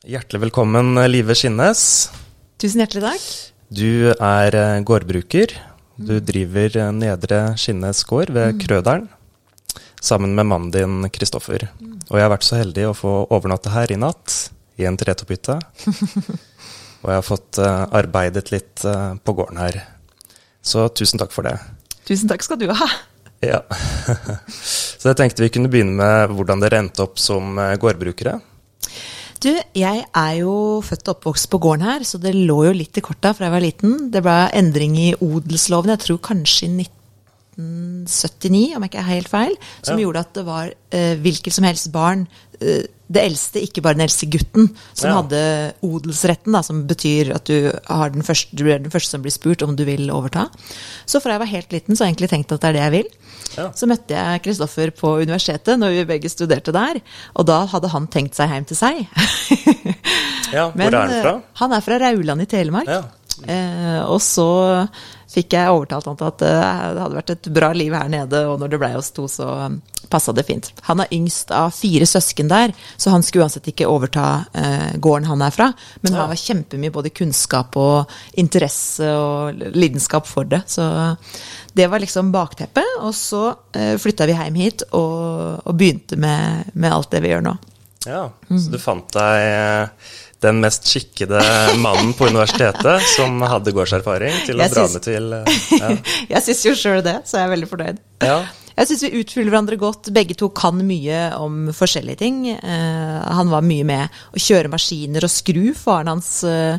Hjertelig velkommen, Live Skinnes. Tusen hjertelig takk. Du er eh, gårdbruker. Du driver eh, Nedre Skinnes gård ved Krøderen sammen med mannen din Kristoffer. Og jeg har vært så heldig å få overnatte her i natt, i en tretopphytte. Og jeg har fått uh, arbeidet litt uh, på gården her. Så tusen takk for det. Tusen takk skal du ha. Ja. så jeg tenkte vi kunne begynne med hvordan dere endte opp som eh, gårdbrukere. Du, jeg er jo født og oppvokst på gården her, så det lå jo litt i korta fra jeg var liten. Det ble endring i odelsloven, jeg tror kanskje i 1979, om jeg ikke er helt feil, som Ja. gjorde at det var eh, hvilket som helst barn, det eldste, ikke bare den eldste gutten, som Ja. hadde odelsretten, da, som betyr at du, har den første, du er den første som blir spurt om du vil overta. Så fra jeg var helt liten, så har jeg egentlig tenkt at det er det jeg vil. Ja. Så møtte jeg Kristoffer på universitetet når vi begge studerte der, og da hadde han tenkt seg hjem til seg. Ja, hvor Men, er han fra? eh, Han er fra Rauland i Telemark. Ja. Eh, og så fikk jeg overtalt han til at eh, det hadde vært et bra liv her nede, og når det blei oss to, så passa det fint. Han er yngst av fire søsken der, så han skulle uansett ikke overta eh, gården han er fra. Men Ja. han har kjempemye både kunnskap og interesse og lidenskap for det. Så det var liksom bakteppet. Og så eh, flytta vi hjem hit og, og begynte med, med alt det vi gjør nå. Ja, så du fant deg eh, den mest skikkede mannen på universitetet som hadde gårdserfaring, til å Jeg dra syns- med til eh, ja. Jeg syns jo sjøl det, så jeg er veldig fornøyd. ja. Jeg syns vi utfyller hverandre godt. Begge to kan mye om forskjellige ting. Uh, han var mye med å kjøre maskiner og skru. Faren hans uh,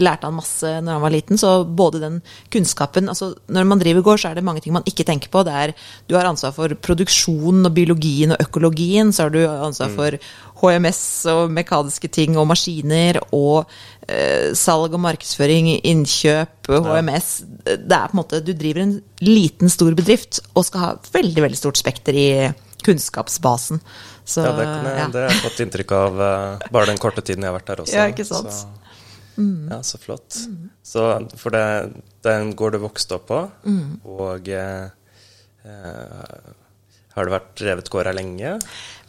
lærte han masse når han var liten. Så både den kunnskapen altså Når man driver gård, så er det mange ting man ikke tenker på. Det er, du har ansvar for produksjonen og biologien og økologien. Så har du ansvar for HMS og mekaniske ting og maskiner og eh, salg og markedsføring, innkjøp, HMS. Det er på en måte Du driver en liten, stor bedrift og skal ha veldig, veldig stort spekter i kunnskapsbasen. Så, ja, det, jeg, ja. det har jeg fått inntrykk av eh, bare den korte tiden jeg har vært her også. Ja, ikke sant? Mm. Ja, så flott. Så for det, det er en gård du vokste opp på, Mm. og eh, eh, har det vært revet gård her lenge?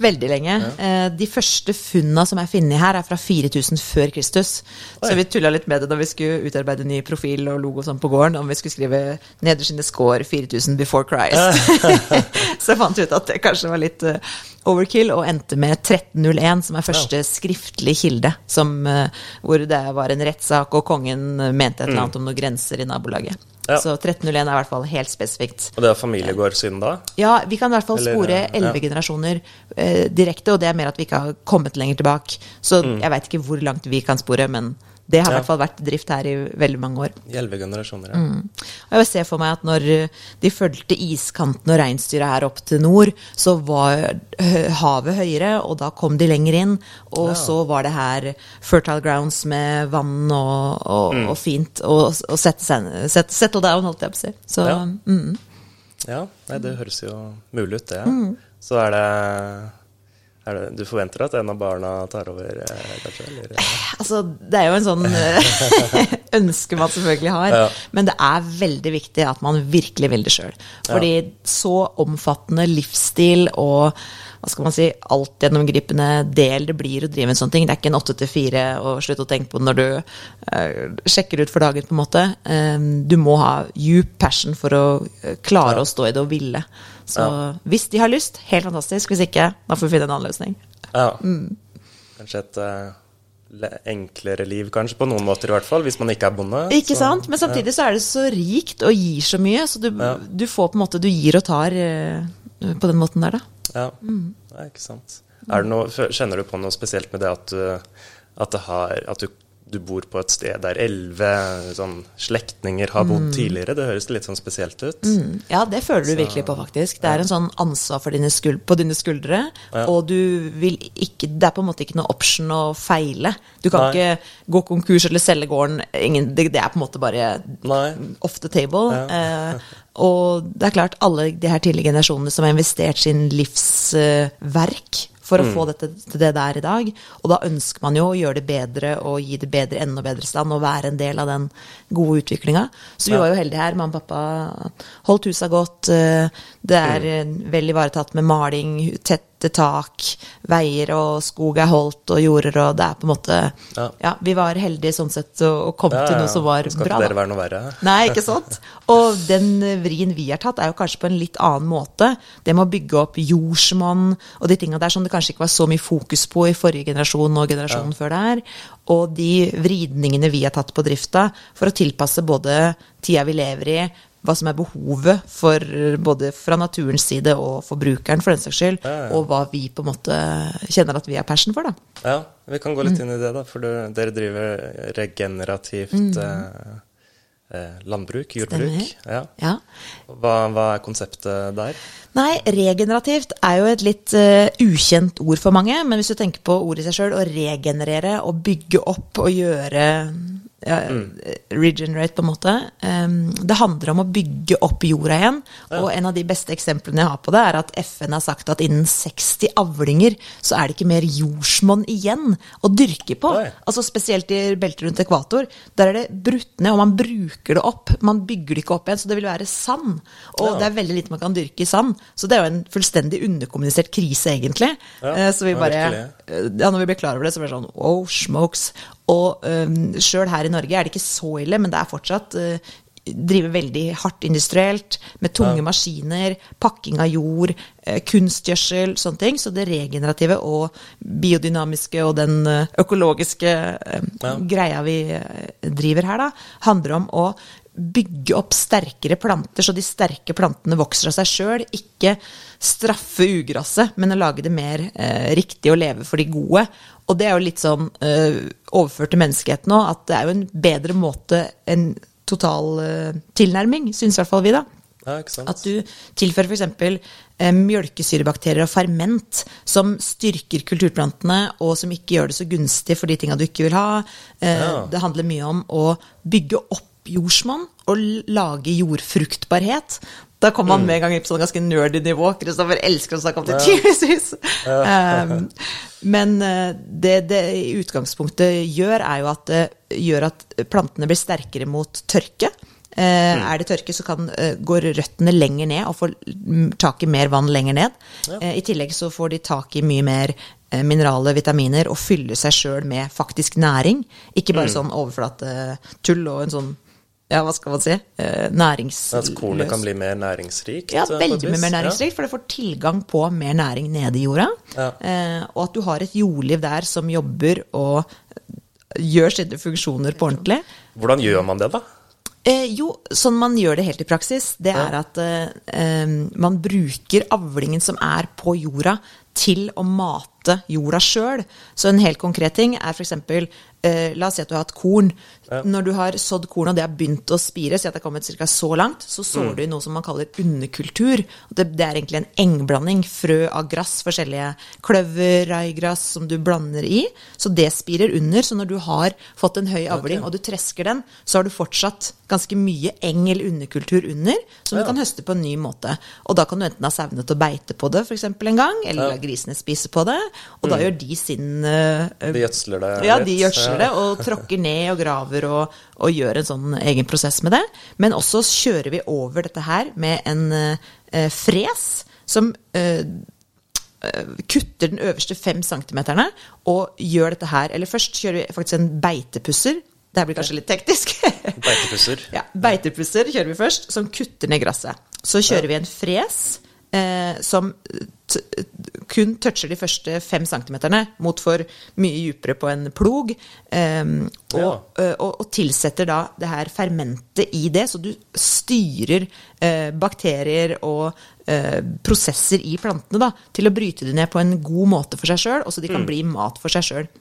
Veldig lenge. Ja. De første funna som er funnet her, er fra 4000 før Kristus. Så vi tulla litt med det da vi skulle utarbeide ny profil og logo sånn på gården, om vi skulle skrive 'Nederskinne score 4000 before Christ'. så fant vi ut at det kanskje var litt eh, overkill, og endte med 1301, som er første skriftlige kilde, som, eh, hvor det var en rettssak, og kongen mente et eller annet om noen grenser i nabolaget. Ja. Så 1301 er i hvert fall helt spesifikt. Og det er familiegård siden da? Ja, vi kan i hvert fall Eller, spore ja. elleve generasjoner eh, direkte, og det er mer at vi ikke har kommet lenger tilbake. Så jeg veit ikke hvor langt vi kan spore, men det har i. Ja. hvert fall vært drift her i veldig mange år. I elleve generasjoner, ja. Mm. Og jeg ser for meg at når eh, de fulgte iskanten og reinsdyra her opp til nord, så var eh, havet høyere, og da kom de lenger inn. Og Ja. så var det her fertile grounds med vann og, og, Mm. og fint å å sette seg set, Settle down, holdt jeg på å si. Så Ja. mm. Ja, nei, det høres jo mulig ut, det. Mm. Så er det, det Du forventer at en av barna tar over, eh, kanskje? Eller? Altså, det er jo en sånn eh, ønske man selvfølgelig har, Ja. men det er veldig viktig at man virkelig vil det sjøl. Fordi så omfattende livsstil og hva skal man si, altgjennomgripende del det blir å drive en sånn ting. Det er ikke en åtte til fire og slutt å tenke på det når du uh, sjekker ut for dagen, på en måte. Um, du må ha djup passion for å eh, klare Ja. å stå i det og ville. Så hvis de har lyst, helt fantastisk. Hvis ikke, da får vi finne en annen løsning. Ja. Mm. Kanskje et uh, enklere liv, kanskje, på noen måter i hvert fall, hvis man ikke er bonde. Ikke så- sant? Men samtidig så er det så rikt og gir så mye, så du, Ja. du får på en måte Du gir og tar uh, på den måten der, da. Ja, Mm. er ikke sant. Er det noe, kjenner du på noe spesielt med det at du, at det har, at du, du bor på et sted der elleve sånn, slektninger har bodd tidligere? Det høres litt sånn spesielt ut. Mm. Ja, det føler du virkelig på, faktisk. Det er en sånn ansvar for dine på dine skuldre, Ja. og du vil ikke Det er på en måte ikke noe option å feile. Du kan Nei. ikke gå konkurs eller selge gården. Ingen, det, det er på en måte bare Nei. off the table. Ja. Eh, og det er klart, alle de her tidligere generasjonene som har investert sin livsverk for å få dette til det det er i dag. Og da ønsker man jo å gjøre det bedre og gi det bedre, enda bedre stand og være en del av den gode utviklinga. Så vi Ja. var jo heldige her. Mamma og pappa holdt husa godt. eh, Det er mm. vel ivaretatt med maling, tett tette tak, veier og skog er holdt og jorder, og det er på en måte Ja, Ja. vi var heldige sånn sett å å komme til noe som var Skal bra. ikke bra, dere være noe verre? Nei, ikke sant? Og den vrien vi har tatt, er jo kanskje på en litt annen måte. Det med å bygge opp jordsmonn og de tinga der som det kanskje ikke var så mye fokus på i forrige generasjon og generasjonen før der. Og de vridningene vi har tatt på drifta for å tilpasse både tida vi lever i, hva som er behovet for både fra naturens side og forbrukeren, for den saks skyld, Ja, ja. og hva vi på en måte kjenner at vi har passion for, da. Ja, vi kan gå litt Mm. inn i det, da. For du, dere driver regenerativt mm. eh, landbruk, jordbruk. Ja. Ja. Hva, hva er konseptet der? Nei, regenerativt er jo et litt uh, ukjent ord for mange, men hvis du tenker på ordet i seg sjøl, å regenerere og bygge opp og gjøre Regenerate, på en måte. em, det handler om å bygge opp jorda igjen. Og en av de beste eksemplene jeg har på det, er at FN har sagt at innen 60 avlinger så er det ikke mer jordsmonn igjen å dyrke på. Altså Spesielt i beltet rundt ekvator. Der er det brutt ned, og man bruker det opp. Man bygger det ikke opp igjen, så det vil være sand. Og det er veldig lite man kan dyrke i sand. Så det er jo en fullstendig underkommunisert krise, egentlig. Eh, så vi bare eh, Ja, når vi ble klar over det, så ble det sånn wow, smokes. Og um, sjøl her i Norge er det ikke så ille, men det er fortsatt uh, Driver veldig hardt industrielt, med tunge maskiner, pakking av jord, eh, kunstgjødsel, sånne ting. Så det regenerative og biodynamiske og den eh, økologiske Ja. greia vi driver her, da, handler om å bygge opp sterkere planter, så de sterke plantene vokser av seg sjøl. Ikke straffe ugresset, men å lage det mer eh, riktig å leve for de gode. Og det er jo litt sånn eh, overført til menneskeheten òg, at det er jo en bedre måte enn total eh, tilnærming, syns i hvert fall vi, da. Ja. At du tilfører f.eks. Eh, mjølkesyrebakterier og ferment som styrker kulturplantene, og som ikke gjør det så gunstig for de tinga du ikke vil ha. Eh, Ja. Det handler mye om å bygge opp jordsmonn og lage jordfruktbarhet. Da kommer man med en gang på sånn ganske nerdy nivå. Kristoffer elsker å snakke om det, tydeligvis. Um, men eh, det det i utgangspunktet gjør, er jo at det gjør at plantene blir sterkere mot tørke. Mm. Er det tørke, så kan, eh, går røttene lenger ned og får mm, tak i mer vann lenger ned. Eh, I tillegg så får de tak i mye mer eh, mineraler, vitaminer, og fyller seg sjøl med faktisk næring. Ikke bare sånn overflatetull og en sånn, ja, hva skal man si, eh, næringsløs At kornet kan bli mer næringsrikt? ja, eh, veldig mye mer næringsrikt, for det får tilgang på mer næring nede i jorda. Ja. Eh, og at du har et jordliv der som jobber og gjør sine funksjoner på ordentlig. Hvordan gjør man det, da? Eh, jo, sånn man gjør det helt i praksis, det er at eh, man bruker avlingen som er på jorda, til å mate jorda sjøl. Så en helt konkret ting er f.eks. Eh, la oss si at du har hatt korn. Når du har sådd korn og det har begynt å spire, si at det har kommet ca. så langt, så sår du i noe som man kaller underkultur. Det, det er egentlig en engblanding. Frø av gress, forskjellige kløver, raigress som du blander i. Så det spirer under. Så når du har fått en høy avling, og du tresker den, så har du fortsatt ganske mye eng eller underkultur under, som du kan høste på en ny måte. Og da kan du enten ha sauene til å beite på det f.eks. en gang, eller la grisene spise på det. Og da gjør de sin uh, De gjødsler det ja, de gjødsler det og tråkker ned og graver og, og gjør en sånn egen prosess med det. Men også kjører vi over dette her med en uh, fres som eh, kutter den øverste fem centimeterne og gjør dette her Eller først kjører vi faktisk en beitepusser. Det her blir kanskje litt teknisk. Beitepusser? Ja, Beitepusser kjører vi først, som kutter ned gresset. Så kjører vi en fres eh, som kun toucher de første fem centimeterne, mot for mye dypere på en plog. Um, og, Ja. eh, og, og tilsetter da det her fermentet i det, så du styrer uh, bakterier og uh, prosesser i plantene da, til å bryte det ned på en god måte for seg sjøl, og så de kan bli mat for seg sjøl.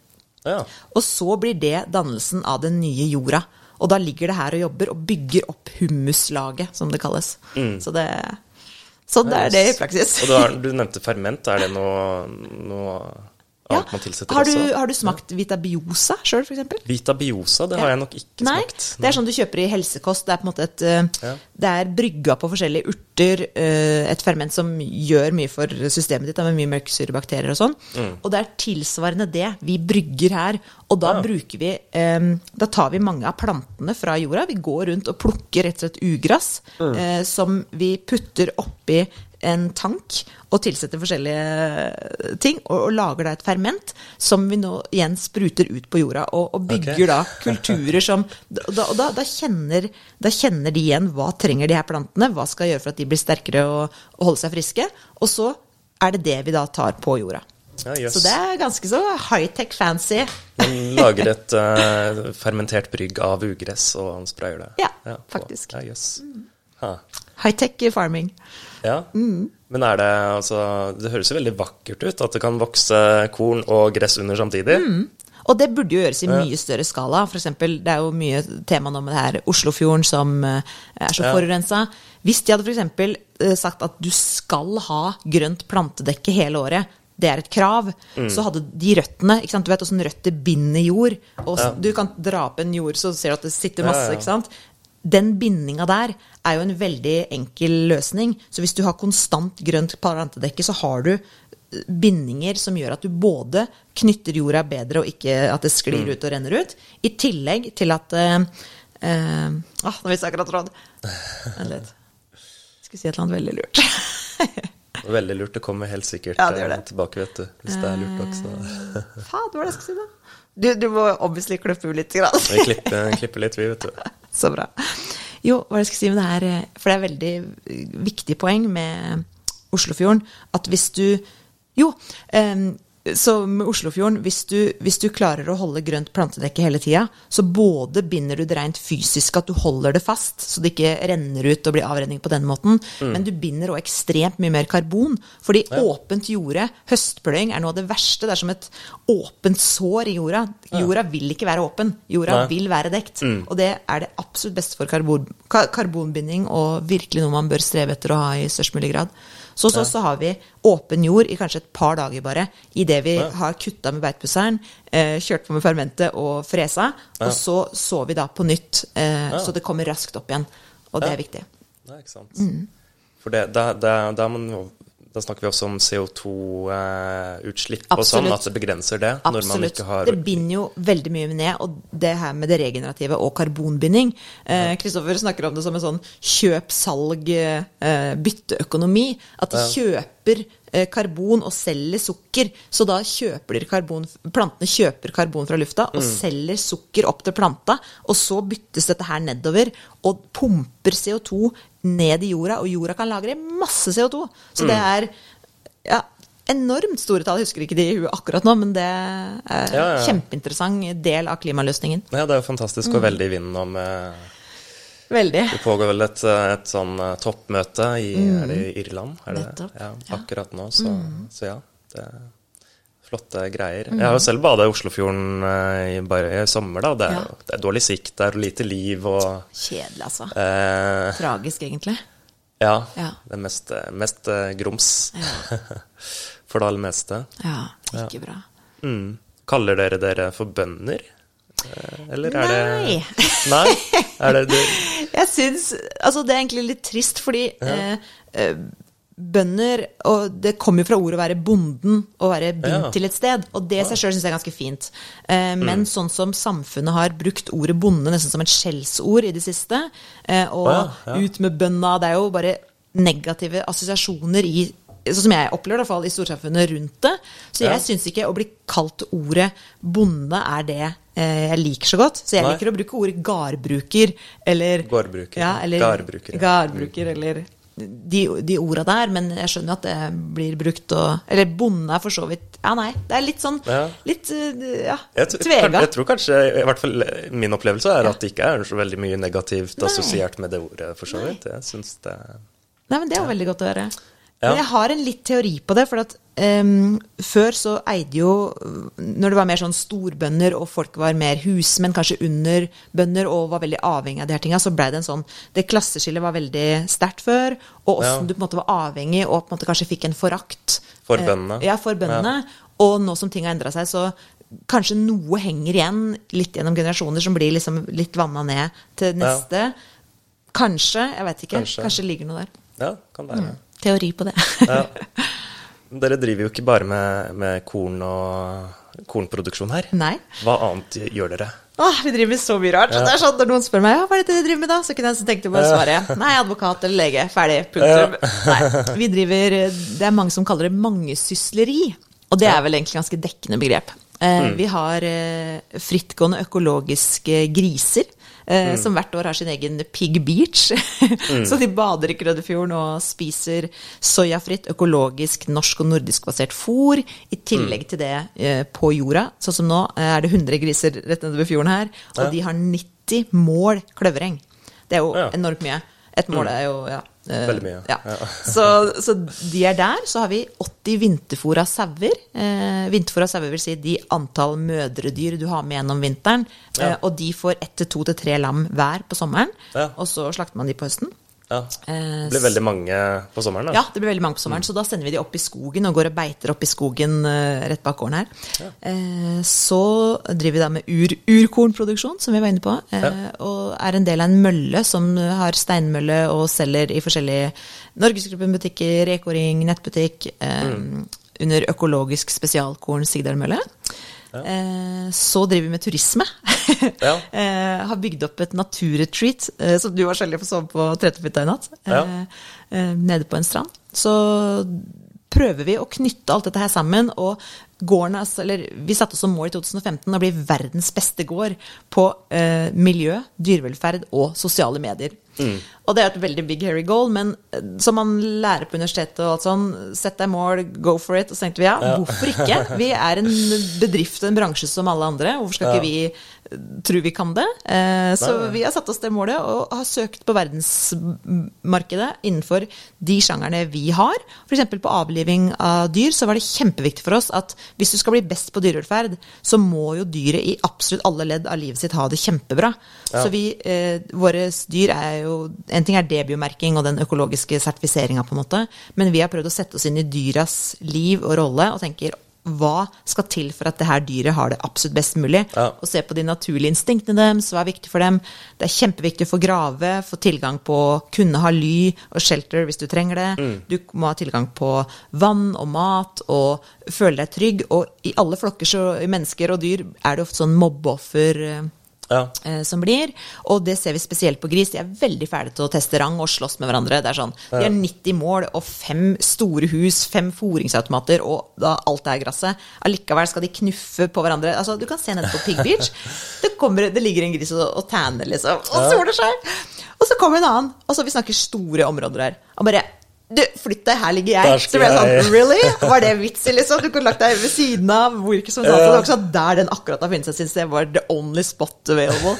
Ja. Og så blir det dannelsen av den nye jorda. Og da ligger det her og jobber og bygger opp humuslaget, som det kalles. Så det Sånn det er det i praksis. Og du, har, du nevnte ferment. Er det noe, noe Ja. man tilsetter Har du, også? har du smakt Vitabiosa sjøl, f.eks.? Vitabiosa, det har jeg nok ikke Nei, smakt. det er sånn du kjøper i helsekost. Det er på en måte et eh. Det er brygga på forskjellige urter, eh, et ferment som gjør mye for systemet ditt, med mye mørksyrebakterier og sånn. Og det er tilsvarende det vi brygger her. Og da Mm. Ja. bruker vi eh, Da tar vi mange av plantene fra jorda. Vi går rundt og plukker rett og slett ugress Mm. som vi putter oppi en tank og tilsetter forskjellige ting, og, og lager da et ferment som vi nå igjen spruter ut på jorda, og, og bygger okay. da kulturer som og da, da, kjenner, da kjenner de igjen hva trenger de her plantene, hva skal gjøre for at de blir sterkere og, og holder seg friske, og så er det det vi da tar på jorda. Ja, yes. Så det er ganske så high-tech fancy. Man lager et uh, fermentert brygg av ugress og sprayer det. Ja, ja faktisk. Ja, yes. Ha. High-tech farming. Ja. Mm. Men er det altså Det høres jo veldig vakkert ut at det kan vokse korn og gress under samtidig. Mm. Og det burde jo gjøres i mye større skala. For eksempel, det er jo mye tema nå med det her Oslofjorden som eh, er så Ja. forurensa. Hvis de hadde f.eks. eksempel sagt at du skal ha grønt plantedekke hele året, det er et krav, Mm. så hadde de røttene ikke sant? Du vet åssen røtter binder jord. Og ja. Du kan dra opp en jord, så ser du at det sitter masse. Ikke sant? Den bindinga der er jo en veldig enkel løsning. Så hvis du har konstant grønt plantedekke, så har du eh, bindinger som gjør at du både knytter jorda bedre, og ikke at det sklir Mm. ut og renner ut. I tillegg til at uh, uh, ah, Nå visste jeg akkurat råd. Vent litt. Skulle si et eller annet veldig lurt. Veldig lurt. Det kommer helt sikkert Ja, det det. tilbake, vet du. Hvis det er lurt nok, så Faen, hva var det jeg skulle si, da? Du, du må obviously klippe ut litt. Grann. Vi klipper, klipper litt, vi, vet du. Så bra. Jo, hva jeg skal si med det her eh, For det er veldig eh, viktig poeng med Oslofjorden at hvis du Jo, eh, så med Oslofjorden, hvis du, hvis du klarer å holde grønt plantedekke hele tida, så både binder du det rent fysisk, at du holder det fast, så det ikke renner ut og blir avrenning på den måten, men du binder òg ekstremt mye mer karbon. Fordi åpent jorde, høstpløying, er noe av det verste. Det er som et åpent sår i jorda. Jorda vil ikke være åpen. Jorda Nei. vil være dekt. Og det er det absolutt beste for karbon, karbonbinding, og virkelig noe man bør streve etter å ha i størst mulig grad. Så hos oss så har vi åpen jord i kanskje et par dager bare, idet vi har kutta med beitpusseren, eh, kjørt på med fermentet og fresa, og så sår vi da på nytt, eh, så det kommer raskt opp igjen. Og det Ja. er viktig. Nei, ikke sant. Mm. For det, det, det, det, er man da snakker vi også om CO2-utslipp og sånn, at det begrenser det. Absolutt. har Det binder jo veldig mye ned, og det her med det regenerative og karbonbinding Kristoffer snakker om det som en sånn kjøp-salg-bytteøkonomi. At de kjøper eh, karbon og selger sukker. Så da kjøper de karbon Plantene kjøper karbon fra lufta og selger sukker opp til planta. Og så byttes dette her nedover og pumper CO2 ned i jorda, og jorda kan lagre masse CO2. Så det er ja, enormt store tall. Jeg husker ikke de akkurat nå, men det er en ja, ja. kjempeinteressant del av klimaløsningen. Ja, det er jo fantastisk Mm. og veldig i vinden om eh, Veldig. Det pågår vel et, eh, et sånn eh, toppmøte i er det i Irland? Er det? Mm. Ja. Mm. akkurat nå, så, så ja. Det er flotte greier. Jeg har jo selv bada i Oslofjorden eh, i, bare i sommer, da. Det er, Ja. det er dårlig sikt der og lite liv og Kjedelig, altså. eh, Tragisk, egentlig. Ja. Ja. Det er mest, mest grums. For det aller meste. Ja, ikke bra. Mm. Kaller dere dere for bønder? Eh, Eller er Nei. det Nei? Er det du Jeg syns Altså, det er egentlig litt trist, fordi ja. eh, bønder Og det kommer jo fra ordet å være bonden, å være bygd Ja. til et sted. Og det i seg sjøl syns jeg er ganske fint. Eh, Mm. men sånn som samfunnet har brukt ordet bonde nesten som et skjellsord i det siste, eh, og ja, ut med bønda Det er jo bare negative assosiasjoner i Sånn som jeg opplever det, i hvert fall i storsamfunnet rundt det. Så jeg Ja. syns ikke å bli kalt ordet bonde er det eh, jeg liker så godt. Så jeg Nei. liker å bruke ordet gardbruker eller Gårdbruker. Ja, eller Gardbruker, ja. Gardbruker, eller de, de orda der. Men jeg skjønner at det blir brukt og Eller bonde er for så vidt Ja, nei. Det er litt sånn Ja. Litt eh, ja, Jeg, tvega. jeg tror kanskje, i hvert fall min opplevelse er at det ikke er så veldig mye negativt Nei. assosiert med det ordet, for så vidt. Jeg syns det Nei, men det er jo veldig godt å høre. Ja. Men jeg har en litt teori på det. For at um, før så eide jo Når det var mer sånn storbønder, og folk var mer husmenn, kanskje under bønder, og var veldig avhengig av de her tinga, så blei det en sånn Det klasseskillet var veldig sterkt før, og åssen Ja. du på en måte var avhengig, og på en måte kanskje fikk en forakt. For bøndene. Uh, Ja, for bøndene. Og nå som ting har endra seg, så kanskje noe henger igjen litt gjennom generasjoner, som blir liksom litt vanna ned til neste. Kanskje. Jeg vet ikke. Kanskje. Kanskje ligger noe der. Ja, kan være. Teori på det. Ja. Dere driver jo ikke bare med, med korn og, kornproduksjon her. Nei. Hva annet gjør dere? Åh, vi driver med så mye rart. Det er sånn Når noen spør meg ja, hva er det dere driver med, da, så kunne jeg så tenkt å bare svare nei, advokat eller lege. Ferdig. Punktum. Nei. Vi driver Det er mange som kaller det mangesysleri. Og det er vel egentlig ganske dekkende begrep. Eh, Vi har eh, frittgående økologiske griser. Eh, Som hvert år har sin egen Pig Beach. Så de bader i Krødderfjorden og spiser soyafritt, økologisk, norsk og nordisk basert fôr. I tillegg til det eh, på jorda. Sånn som nå eh, er det 100 griser rett nedover fjorden her. Og de har 90 mål kløvereng. Det er jo Ja. enormt mye. Et mål er jo ja, Veldig mye, Ja. ja. Så, så de er der. Så har vi 80 vinterfòra sauer. Eh, vinterfòra sauer vil si de antall mødredyr du har med gjennom vinteren. Ja. Eh, og de får ett til to til tre lam hver på sommeren. Og så slakter man de på høsten. Ja. Eh, Det blir veldig mange på sommeren, da. Ja, det blir veldig mange på sommeren, så da sender vi de opp i skogen og går og beiter opp i skogen eh, rett bak gården her. Ja. så driver vi da med ur, urkornproduksjon, som vi var inne på, Ja. og er en del av en mølle som har steinmølle og selger i forskjellige Norgesgruppen-butikker, Reko-ring, nettbutikk, Mm. under økologisk spesialkorn Sigdalmølle. Eh, så driver vi med turisme. Ja. eh, har bygd opp et naturretreat, eh, som du var så heldig å få sove på Trettefitta i natt. Ja. Nede på en strand. Så prøver vi å knytte alt dette her sammen. Og gården, eller vi satte oss som mål i 2015 å bli verdens beste gård på eh, miljø, dyrevelferd og sosiale medier. Og det er et veldig big hairy goal, men eh, som man lærer på universitetet og alt sånn, sett deg mål, go for it. Og så tenkte vi ja, hvorfor ikke? Vi er en bedrift og en bransje som alle andre. Hvorfor skal ikke vi eh, tro vi kan det? Eh, så vi har satt oss det målet og har søkt på verdensmarkedet innenfor de sjangerne vi har. F.eks. på avliving av dyr så var det kjempeviktig for oss at hvis du skal bli best på dyrevelferd, så må jo dyret i absolutt alle ledd av livet sitt ha det kjempebra. Så vi, eh, våre dyr er jo En ting er debiomerking og den økologiske sertifiseringa, på en måte, men vi har prøvd å sette oss inn i dyras liv og rolle og tenker hva skal til for at det her dyret har det absolutt best mulig? Ja. Og se på de naturlige instinktene deres, hva er viktig for dem. Det er kjempeviktig å få grave, få tilgang på kunne ha ly og shelter hvis du trenger det. Mm. Du må ha tilgang på vann og mat og føle deg trygg. Og i alle flokker, så, i mennesker og dyr, er det ofte sånn mobbeoffer. Ja. eh, som blir. Og det ser vi spesielt på gris. De er veldig ferdige til å teste rang og slåss med hverandre. Det er sånn, De har 90 mål og fem store hus, fem fôringsautomater og da alt her gresset. Allikevel skal de knuffe på hverandre. Altså, Du kan se nede på Pig Beach. Det, kommer, det ligger en gris og, og tanner, liksom. Og soler seg. Og så kommer en annen. Og så Vi snakker store områder her. Og bare du, flytt deg, her ligger jeg. Så ble jeg sånn, really? Var det vitsen, liksom? Du kunne lagt deg ved siden av hvor ikke som var sånn der den akkurat har funnet seg, syns jeg var the only spot available.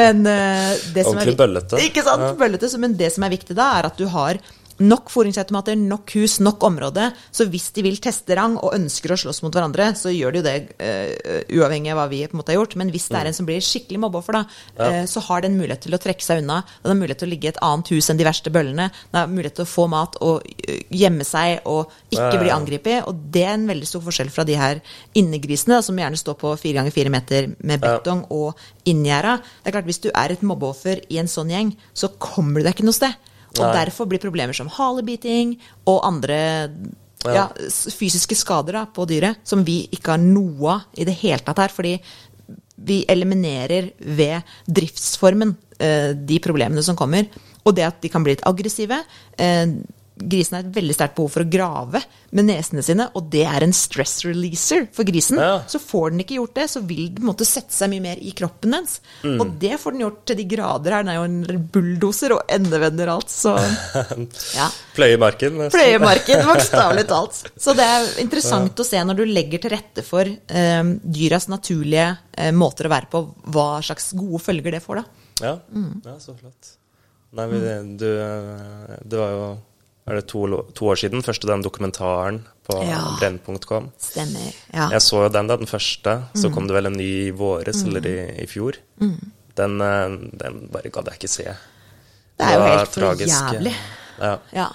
Men uh, det som er Ordentlig bøllete. Ikke sant? Ja. Bøllete. Men det som er viktig da, er at du har nok fôringsautomater, nok hus, nok område. Så hvis de vil teste rang og ønsker å slåss mot hverandre, så gjør de jo det uh, uavhengig av hva vi på en måte har gjort. Men hvis det Mm. er en som blir skikkelig mobbeoffer, da, eh, så har den mulighet til å trekke seg unna. Den har mulighet til å ligge i et annet hus enn de verste bøllene. Den har mulighet til å få mat og eh, gjemme seg og ikke Ja, ja, bli ja. angrepet. Og det er en veldig stor forskjell fra de her innegrisene, da, som gjerne står på fire ganger fire meter med Ja. betong og inngjerda. Det er klart, hvis du er et mobbeoffer i en sånn gjeng, så kommer du deg ikke noe sted. Og Nei. derfor blir problemer som halebiting og andre Ja. ja, fysiske skader da, på dyret, som vi ikke har noe av i det hele tatt her. Fordi vi eliminerer ved driftsformen eh, de problemene som kommer. Og det at de kan bli litt aggressive. Eh, grisen har et veldig sterkt behov for å grave med nesene sine, og det er en stress releaser for grisen. Ja. Så får den ikke gjort det, så vil den måtte sette seg mye mer i kroppen dens. Mm. Og det får den gjort til de grader her. Den er jo en bulldoser og endevender alt, så ja. Pløye i marken. nesten. Pløyemarken, bokstavelig talt. Så det er interessant å se når du legger til rette for um, dyras naturlige uh, måter å være på, hva slags gode følger det får, da. Ja. Mm. ja, så flott. Nei, men du, det var jo er det to, to år siden, første den dokumentaren på Ja. Brennpunkt kom. Stemmer. Ja. Jeg så jo den, da, den første. Så Mm. kom det vel en ny i våres, eller i, i fjor. Den, eh, den bare gadd jeg ikke se. Det er jo helt for jævlig. Ja. Ja.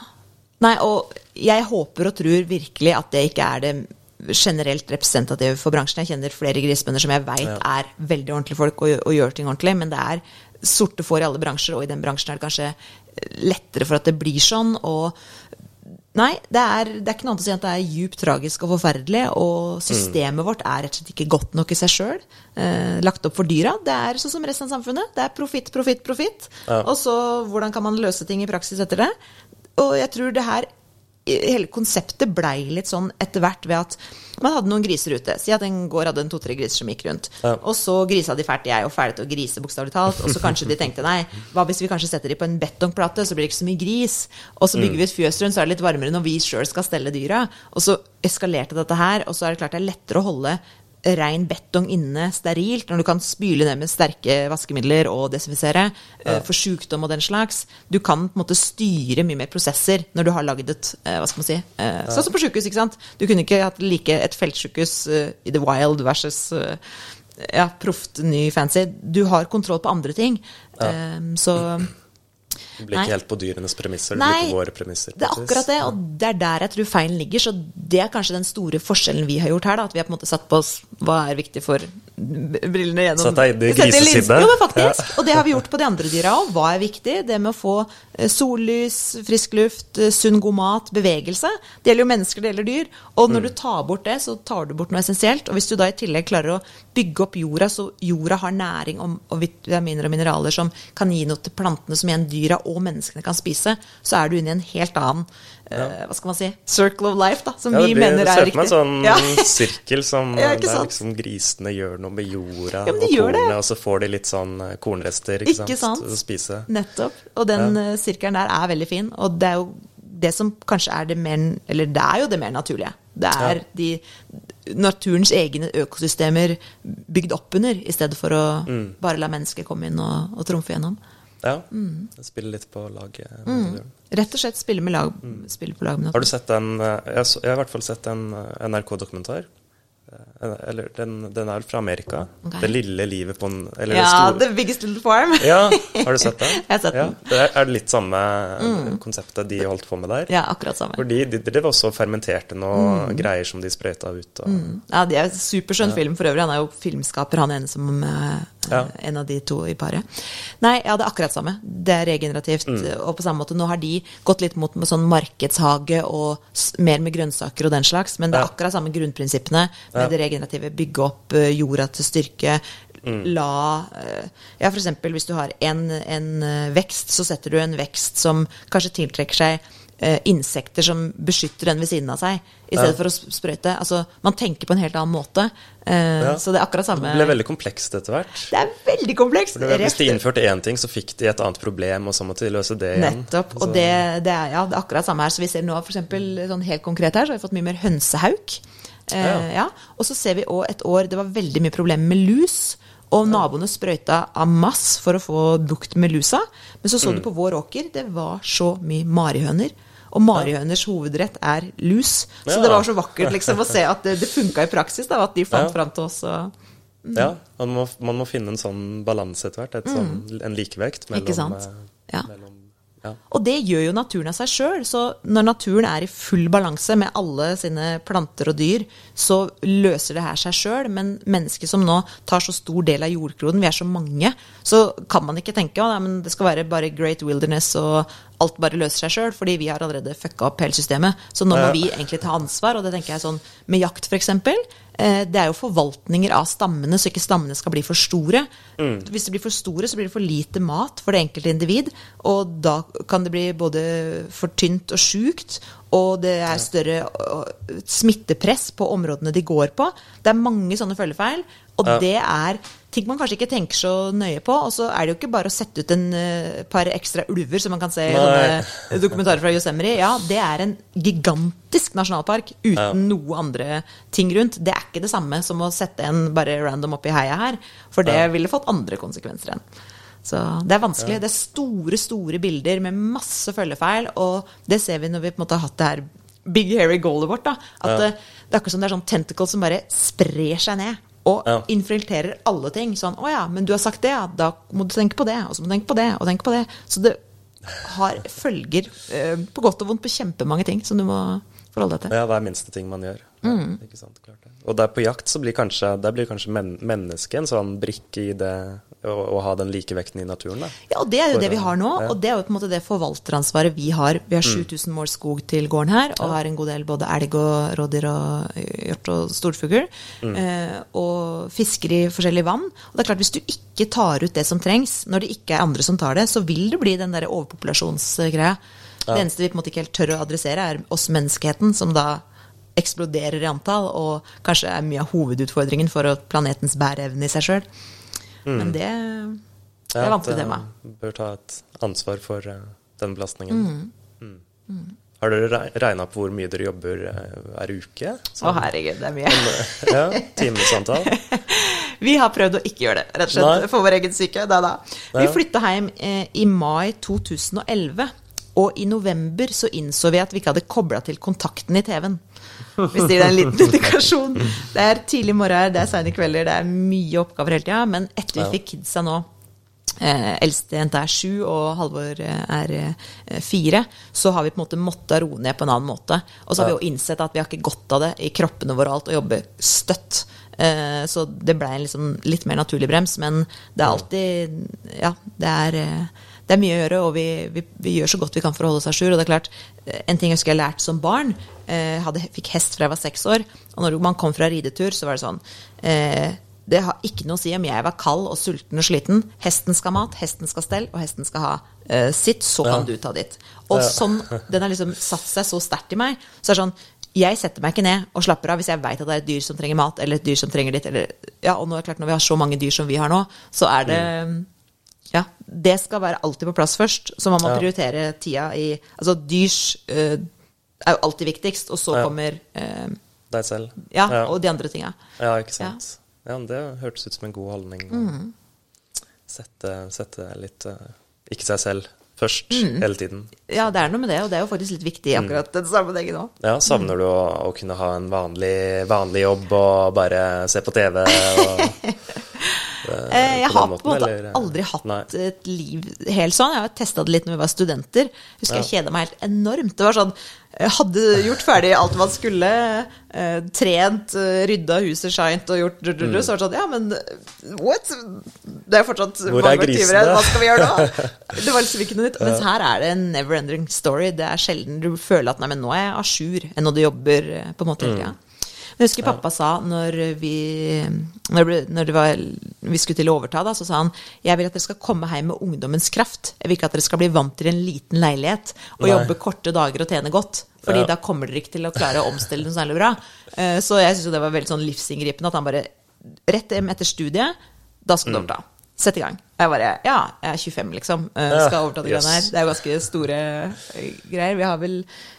Nei, og jeg håper og tror virkelig at det ikke er det generelt representative for bransjen. Jeg kjenner flere grisebønder som jeg veit er veldig ordentlige folk og, og gjør ting ordentlig, men det er sorte får i alle bransjer, og i den bransjen er det kanskje lettere for at det blir sånn. Og Nei, det er, det er ikke noe annet å si at det er djupt tragisk og forferdelig. Og systemet vårt er rett og slett ikke godt nok i seg sjøl. Eh, lagt opp for dyra. Det er sånn som resten av samfunnet. Det er profitt, profitt, profitt. Ja. Og så hvordan kan man løse ting i praksis etter det? Og jeg tror det her Hele konseptet blei litt sånn etter hvert ved at man hadde noen griser ute. Si at en gård hadde en to-tre griser som gikk rundt. Ja. Og så grisa de fælt. Er jo ferdig til å grise, bokstavelig talt. Og så kanskje de tenkte nei, hva hvis vi kanskje setter de på en betongplate, så blir det ikke så mye gris. Og så bygger vi et fjøs rundt, så er det litt varmere når vi sjøl skal stelle dyra. Og så eskalerte dette her, og så er det klart det er lettere å holde rein betong inne sterilt, når du kan spyle ned med sterke vaskemidler og desinfisere eh, for sykdom og den slags. Du kan på en måte styre mye mer prosesser når du har lagd et eh, hva skal man si, ja. Sånn som på sykehus, ikke sant. Du kunne ikke hatt like et feltsykehus eh, i the wild versus eh, ja, proft, ny, fancy. Du har kontroll på andre ting. Eh, så Det blir Nei. ikke helt på dyrenes premisser, det Nei, blir på våre premisser. Det er akkurat det, og det er der jeg tror feilen ligger. Så det er kanskje den store forskjellen vi har gjort her. Da, at vi har på en måte satt på oss hva er viktig for brillene gjennom Sett deg i det Sette linsen. grisesinnet. Jo, men faktisk. Og det har vi gjort på de andre dyra òg. Hva er viktig? Det med å få eh, sollys, frisk luft, eh, sunn, god mat, bevegelse. Det gjelder jo mennesker, det gjelder dyr. Og når du tar bort det, så tar du bort noe essensielt. Og hvis du da i tillegg klarer å bygge opp jorda, så jorda har næring og, og vitaminer og mineraler som kan gi noe til plantene som igjen dyra og menneskene kan spise, så er du inne i en helt annen eh, hva skal man si, circle of life, da, som Ja, vi blir, mener det er ser ut som en sånn sirkel som Ja, der liksom grisene gjør noe med jorda Ja, og det. kornet, og så får de litt sånn eh, kornrester ikke, Ikke sant? å spise. Nettopp. Og den ja. sirkelen der er veldig fin. Og det er jo det som kanskje er det mer Eller det er jo det mer naturlige. Det er de naturens egne økosystemer bygd opp under, i stedet for å Mm. bare la mennesket komme inn og, og trumfe gjennom. Ja, Mm. Spille litt på lag. Mm. Rett og slett spille, med lag, spille på lag med noen. Har du sett den eh, Jeg, jeg har i hvert fall sett en eh, NRK-dokumentar. Eh, Eller den, den er vel fra Amerika. Okay. Det lille livet på en Eller Ja, store The Biggest Little Farm. Ja, har du sett den? Jeg har sett ja. den. Det er, er det litt samme mm. konseptet de holdt på med der? Ja, akkurat samme. Fordi de, drev også fermenterte noe Mm. greier som de sprøyta ut. Og, Ja, det er superskjønn film for øvrig. Han er jo filmskaper, han ene som eh, Ja. en av de to i paret. Nei, ja, det er akkurat samme. Det er regenerativt. Mm. Og på samme måte, nå har de gått litt mot med sånn markedshage og mer med grønnsaker og den slags, men det er akkurat samme grunnprinsippene med det regenerative. Bygge opp eh, jorda til styrke. Mm. La eh, Ja, eksempel hvis du har en, en eh, vekst, så setter du en vekst som kanskje tiltrekker seg eh, insekter som beskytter den ved siden av seg, i stedet Ja. for å sprøyte. Altså, man tenker på en helt annen måte. Eh, Ja. Så det er akkurat samme Det ble veldig komplekst etter hvert. Det er veldig komplekst. Hvis de innførte én ting, så fikk de et annet problem, og så måtte de løse det igjen. Nettopp. Og det, det, er, ja, det er akkurat samme her. Så vi ser nå eksempel, sånn helt konkret her, så har vi fått mye mer hønsehauk. Eh, Ja. ja. Og så ser vi òg et år det var veldig mye problemer med lus. Og naboene sprøyta av mass for å få bukt med lusa. Men så så Mm. du på vår åker, det var så mye marihøner. Og marihøners hovedrett er lus. Så Ja. det var så vakkert liksom å se at det, det funka i praksis, da, at de fant Ja. fram til oss. Og, Ja, man må, man må finne en sånn balanse etter hvert. Et sånn, en likevekt mellom, Mm. Eh, Ja. mellom ja. Og det gjør jo naturen av seg sjøl. Så når naturen er i full balanse med alle sine planter og dyr, så løser det her seg sjøl. Men mennesker som nå tar så stor del av jordkloden, vi er så mange, så kan man ikke tenke at det skal være bare great wilderness og alt bare løser seg sjøl, fordi vi har allerede fucka opp hele systemet. Så nå må vi egentlig ta ansvar, og det tenker jeg sånn med jakt f.eks. Eh, det er jo forvaltninger av stammene, så ikke stammene skal bli for store. Hvis de blir for store, så blir det for lite mat for det enkelte individ. Og da kan det bli både for tynt og sjukt, og det er større smittepress på områdene de går på. Det er mange sånne følgefeil, og det er ting man kanskje ikke tenker så nøye på. Og så er det jo ikke bare å sette ut en uh, par ekstra ulver, som man kan se i sånne dokumentarer fra Yosemri. Ja, det er en gigantisk nasjonalpark uten Ja. noe andre ting rundt. Det er ikke det samme som å sette en bare random oppi heia her, for det Ja. ville fått andre konsekvenser enn. Så det er vanskelig. Det er store, store bilder med masse følgefeil, og det ser vi når vi på en måte har hatt det her big hairy goalet vårt. da, At Ja. det, det er akkurat som det er sånn tentacle som bare sprer seg ned. Og Ja. infiltrerer alle ting. Sånn 'Å ja, men du har sagt det, ja. Da må du tenke på det.' Og så må du tenke på det, og tenke på det. Så det har følger eh, på godt og vondt på kjempemange ting som du må forholde deg til. ja, hver minste ting man gjør. Ikke sant, klart. Og der på jakt så blir kanskje, blir kanskje men, mennesket en sånn brikke i det å, å ha den likevekten i naturen, da. Ja, og det er jo For, det vi har nå, ja. og det er jo på en måte det forvalteransvaret vi har. Vi har 7000 mål skog til gården her, og har en god del både elg og rådyr og hjort og storfugl. Eh, og fisker i forskjellige vann. Og det er klart, hvis du ikke tar ut det som trengs, når det ikke er andre som tar det, så vil det bli den derre overpopulasjonsgreia. Det eneste vi på en måte ikke helt tør å adressere, er oss menneskeheten, som da eksploderer i antall, og kanskje er mye av hovedutfordringen for planetens bæreevne i seg sjøl. Men det, det er Ja, vanskelig tema. eh, Bør ta et ansvar for eh, den belastningen. Mm. Har dere regna på hvor mye dere jobber eh, hver uke? Å, herregud, det er mye. Ja, timesantall? Vi har prøvd å ikke gjøre det, rett og slett, Nei. for vår egen syke. Da, da. Vi flytta hjem eh, i mai 2011, og i november så innså vi at vi ikke hadde kobla til kontakten i TV-en. Hvis det gir deg en liten indikasjon. Det er tidlig morgen, det er seine kvelder, det er mye oppgaver hele tida. Men etter vi fikk kidsa nå Eh, eldste jente er sju, og Halvor eh, er eh, fire. Så har vi på en måte måttet roe ned på en annen måte. Og så har vi jo innsett at vi har ikke godt av det i kroppene våre og alt å jobbe støtt. Eh, så det ble en liksom litt mer naturlig brems, men det er alltid Ja, det er, eh, det er mye å gjøre, og vi, vi, vi gjør så godt vi kan for å holde oss a jour. Og det er klart, eh, en ting jeg husker jeg lærte som barn, eh, hadde, fikk hest fra jeg var seks år, og når man kom fra ridetur, så var det sånn eh, det har ikke noe å si om jeg var kald og sulten og sliten. Hesten skal mat, hesten skal stell, og hesten skal ha eh, sitt. Så kan Ja. du ta ditt. Og Ja. sånn, Den har liksom satt seg så sterkt i meg. Så det er sånn, jeg setter meg ikke ned og slapper av hvis jeg veit at det er et dyr som trenger mat, eller et dyr som trenger ditt. Eller, ja, og nå er det klart, når vi har så mange dyr som vi har nå, så er det Ja, det skal være alltid på plass først. Så man må Ja. prioritere tida i Altså, dyrs uh, er jo alltid viktigst, og så Ja. kommer uh, Deg selv? ja, ja. og de andre tinga. Ja, ikke sant. Ja, men Det hørtes ut som en god holdning. Mm. Sette, sette litt uh, Ikke seg selv først Mm. hele tiden. Ja, det er noe med det, og det er jo faktisk litt viktig i akkurat den sammenhengen òg. Ja, Savner du å, å kunne ha en vanlig, vanlig jobb og bare se på TV? Og, Eh, jeg på den har på en måte eller? aldri hatt Nei. et liv helt sånn. Jeg har testa det litt når vi var studenter. Husker jeg kjeda meg helt enormt. Det var sånn Jeg hadde gjort ferdig alt man skulle. eh, trent, eh, rydda huset shint og gjort Så var det sånn Ja, men eh, what? Det er fortsatt Mm. Hvor er grisene? Hva skal vi gjøre nå? Det var liksom ikke noe nytt. Mens her er det en never ending story. Det er sjelden du føler at nei, men nå er jeg a jour, enn når du jobber eh, på en måte hele tida. Men jeg husker pappa sa når vi, når ble- når det var, vi skulle til å overta, da, så sa han jeg vil at dere skal komme hjem med ungdommens kraft. Jeg vil ikke at dere skal bli vant til en liten leilighet og Nei. jobbe korte dager og tjene godt. Fordi Ja. da kommer dere ikke til å klare å omstille noe særlig bra. Eh, Så jeg syns det var veldig sånn livsinngripende at han bare Rett etter studiet, da skal du overta. Sett i gang. Jeg bare Ja, jeg er 25, liksom. eh, Skal overta de yes. greiene her. Det er jo ganske store eh, greier. Vi har vel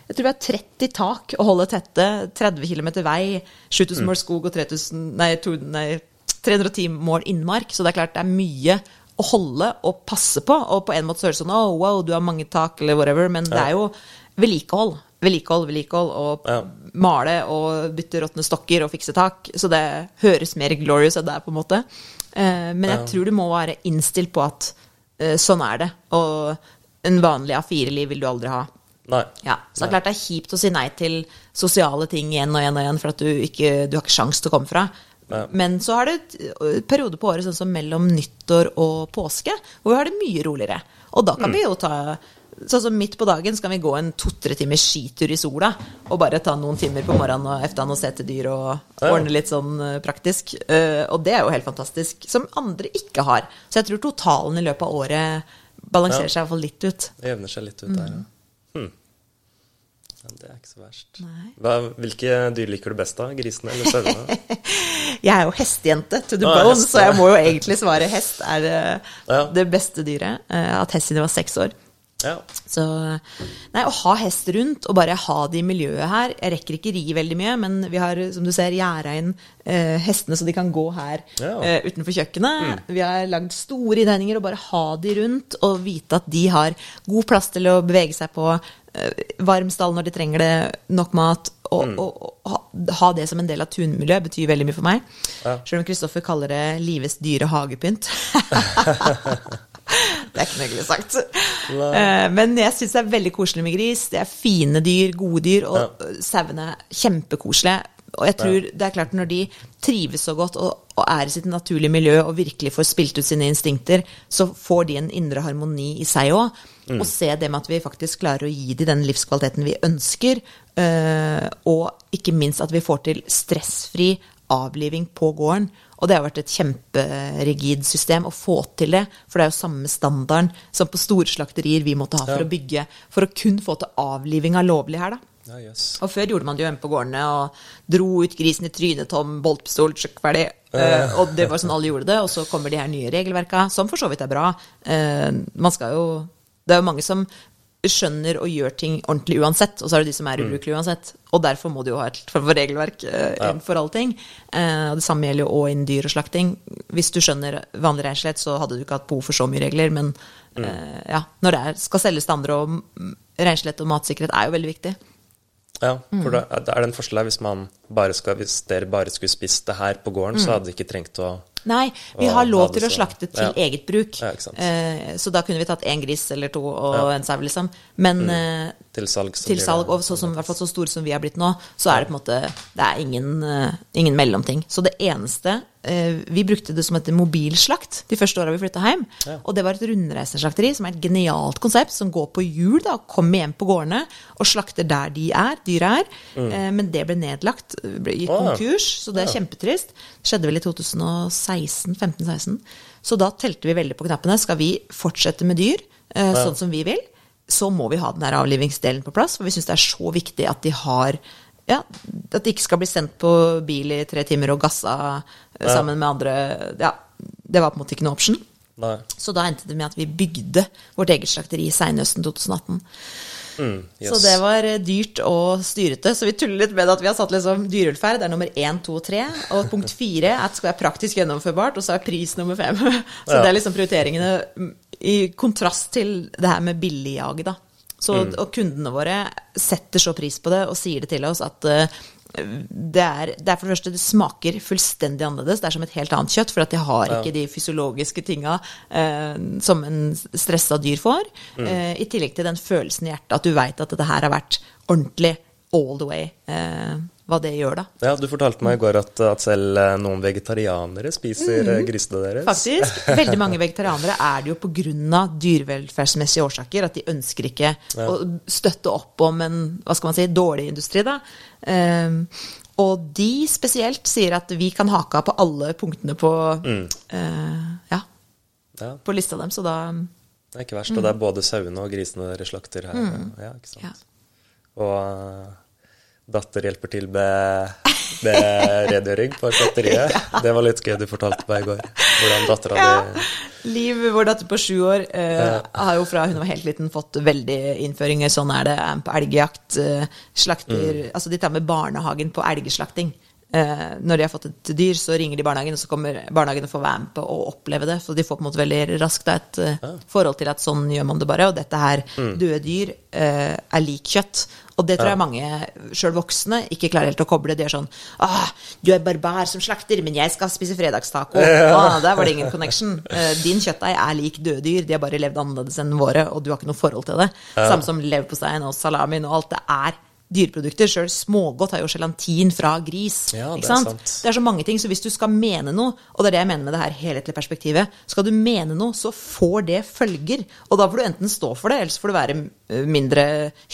Jeg tror vi har 30 tak å holde tette, 30 km vei, 7000 Mm. mål skog og 3000, nei, to, nei, 310 mål innmark. Så det er klart det er mye å holde og passe på. Og på en måte så høres det sånn oh, wow, du har mange tak, eller whatever. Men det er jo vedlikehold. Vedlikehold, vedlikehold, og Ja. male og bytte råtne stokker og fikse tak. Så det høres mer glorious enn det er, på en måte. Eh, Men jeg tror du må være innstilt på at eh, sånn er det. Og en vanlig A4-liv vil du aldri ha. Nei. Ja, så det er klart det er kjipt å si nei til sosiale ting igjen og igjen og igjen for at du ikke du har ikke sjans til å komme fra. Nei. Men så har du et periode på året sånn som mellom nyttår og påske, hvor vi har det mye roligere. Og da kan vi jo ta Sånn som midt på dagen så kan vi gå en to-tre timers skitur i sola og bare ta noen timer på morgenen og eftan og se til dyr og ordne litt sånn eh, praktisk. Eh, og det er jo helt fantastisk. Som andre ikke har. Så jeg tror totalen i løpet av året balanserer Ja. seg fall litt ut. Det jevner seg litt ut der, ja. Hm. ja. Det er ikke så verst. Mm. Hva, hvilke dyr liker du best, da? Grisene eller sauene? Jeg er jo hestejente to the Ah, bone, så jeg må jo egentlig svare hest er eh, Ja. det beste dyret. At har hatt hest siden jeg var seks år. Ja. Så nei, å ha hest rundt og bare ha det i miljøet her Jeg rekker ikke ri veldig mye, men vi har, som du ser, gjerda inn eh, hestene så de kan gå her Ja. Mm. eh, utenfor kjøkkenet. Vi har lagd store innhegninger og bare ha de rundt og vite at de har god plass til å bevege seg på. eh, varm stall når de trenger det, nok mat. Og, Mm. og, og ha, ha det som en del av tunmiljøet betyr veldig mye for meg. Ja. Selv om Kristoffer kaller det livets dyre hagepynt. det er ikke noe hyggelig sagt. Eh, Men jeg syns det er veldig koselig med gris. Det er fine dyr, gode dyr, og Ja. sauene er kjempekoselige. Og jeg tror det er klart når de trives så godt og, og er i sitt naturlige miljø og virkelig får spilt ut sine instinkter, så får de en indre harmoni i seg òg. Og se det med at vi faktisk klarer å gi dem den livskvaliteten vi ønsker. øh, og ikke minst at vi får til stressfri avliving på gården. Og det har vært et kjemperigid system å få til det, for det er jo samme standarden som på store slakterier vi måtte ha for Ja. å bygge, for å kun få til avliving av lovlig her, da. Ja, yes. Og før gjorde man det jo hjemme på gårdene og dro ut grisen i trynet, tom, boltpistol, sjøkk, ferdig. Uh, og det var sånn alle gjorde det. Og så kommer de her nye regelverka, som for så vidt er bra. Uh, man skal jo Det er jo mange som skjønner og gjør ting ordentlig uansett, og så er det de som er ubrukelige uansett. Og derfor må du jo ha et for regelverk eh, for alle ting. Eh, og det samme gjelder jo òg innen dyr og slakting. Hvis du skjønner vanlig reinslett, så hadde du ikke hatt behov for så mye regler, men eh, ja, når det er, skal selges til andre, og mm, og matsikkerhet er jo veldig viktig. Ja, Mm. for da det er det en forskjell her hvis man bare skal Hvis dere bare skulle spist det her på gården, så hadde de ikke trengt å Nei, vi har lov til å slakte til ja. eget bruk. Ja. Eh, så da kunne vi tatt én gris eller to og Ja. Mm. en sau, liksom. Men eh, til salg. til salg, og så, som, i hvert fall så store som vi har blitt nå, så er det på en måte Det er ingen, uh, ingen mellomting. Så det eneste uh, Vi brukte det som et mobilslakt de første åra vi flytta hjem. Og det var et rundreiseslakteri, som er et genialt konsept, som går på hjul, da, kommer hjem på gårdene og slakter der de er, dyra er. Eh, men det ble nedlagt, ble gikk Mm. Konkurs, så det er kjempetrist. Det skjedde vel i 2016, 15-16. Så da telte vi veldig på knappene. Skal vi fortsette med dyr, eh, sånn som vi vil, så må vi ha den der avlivingsdelen på plass. For vi syns det er så viktig at de har ja, At de ikke skal bli sendt på bil i tre timer og gassa eh, sammen med andre. Ja, det var på en måte ikke noe option. Nei. Så da endte det med at vi bygde vårt eget slakteri seinhøsten 2018. Mm, Så det var eh, dyrt og styrete. Så vi tuller litt med at vi har satt liksom dyrevelferd er nummer én, to og tre. Og punkt fire er at det skal være praktisk gjennomførbart, og så er pris nummer fem. Så Ja. det er liksom prioriteringene mm, i kontrast til det her med billigjaget, da. Så, Og kundene våre setter så pris på det og sier det til oss at eh, det er, det er for det første, det smaker fullstendig annerledes. Det er som et helt annet kjøtt, for at de har ikke de fysiologiske tinga eh, som en stressa dyr får. Eh, I tillegg til den følelsen i hjertet at du veit at dette her har vært ordentlig all the way. Eh, hva det gjør, da. Ja, du fortalte meg i går at, at selv eh, noen vegetarianere spiser mm. grisene deres. Faktisk. Veldig mange vegetarianere er det jo pga. dyrevelferdsmessige årsaker. At de ønsker ikke å støtte opp om en hva skal man si, dårlig industri. da. Um, og de spesielt sier at vi kan haka på alle punktene på, eh, ja, Ja, på lista dem, så da det er ikke verst. Og det er både sauene og grisene dere slakter her. Ja, ikke sant. ja. Og datter hjelper til med, med redegjøring på slakteriet. Det var litt gøy du fortalte meg i går. Hvordan dattera Ja. di Liv, vår datter på sju år, eh, har jo fra hun var helt liten fått veldig innføringer. Sånn er det. På elgjakt, Uh, slakter Altså, de tar med barnehagen på elgslakting. Eh, når de har fått et dyr, så ringer de barnehagen, og så kommer barnehagen og får være med på å oppleve det. Så de får på en måte veldig raskt et eh, forhold til at sånn gjør man det bare. Og dette her, døde dyr, eh, er lik kjøtt. Og det tror jeg mange, sjøl voksne, ikke klarer helt å koble. De er sånn ah, 'Du er barbar som slakter, men jeg skal spise fredagstaco.' Ah, der var det ingen connection. Din kjøttdeig er lik døde dyr. De har bare levd annerledes enn våre, og du har ikke noe forhold til det. Samme som leverposteien og salamien og alt. Det er dyreprodukter. Sjøl smågodt har jo gelatin fra gris. Ja, det er. Det er så mange ting, så hvis du skal mene noe, og det er det jeg mener med det her helhetlige perspektivet, skal du mene noe, så får det følger. Og da får du enten stå for det, eller så får du være eh, mindre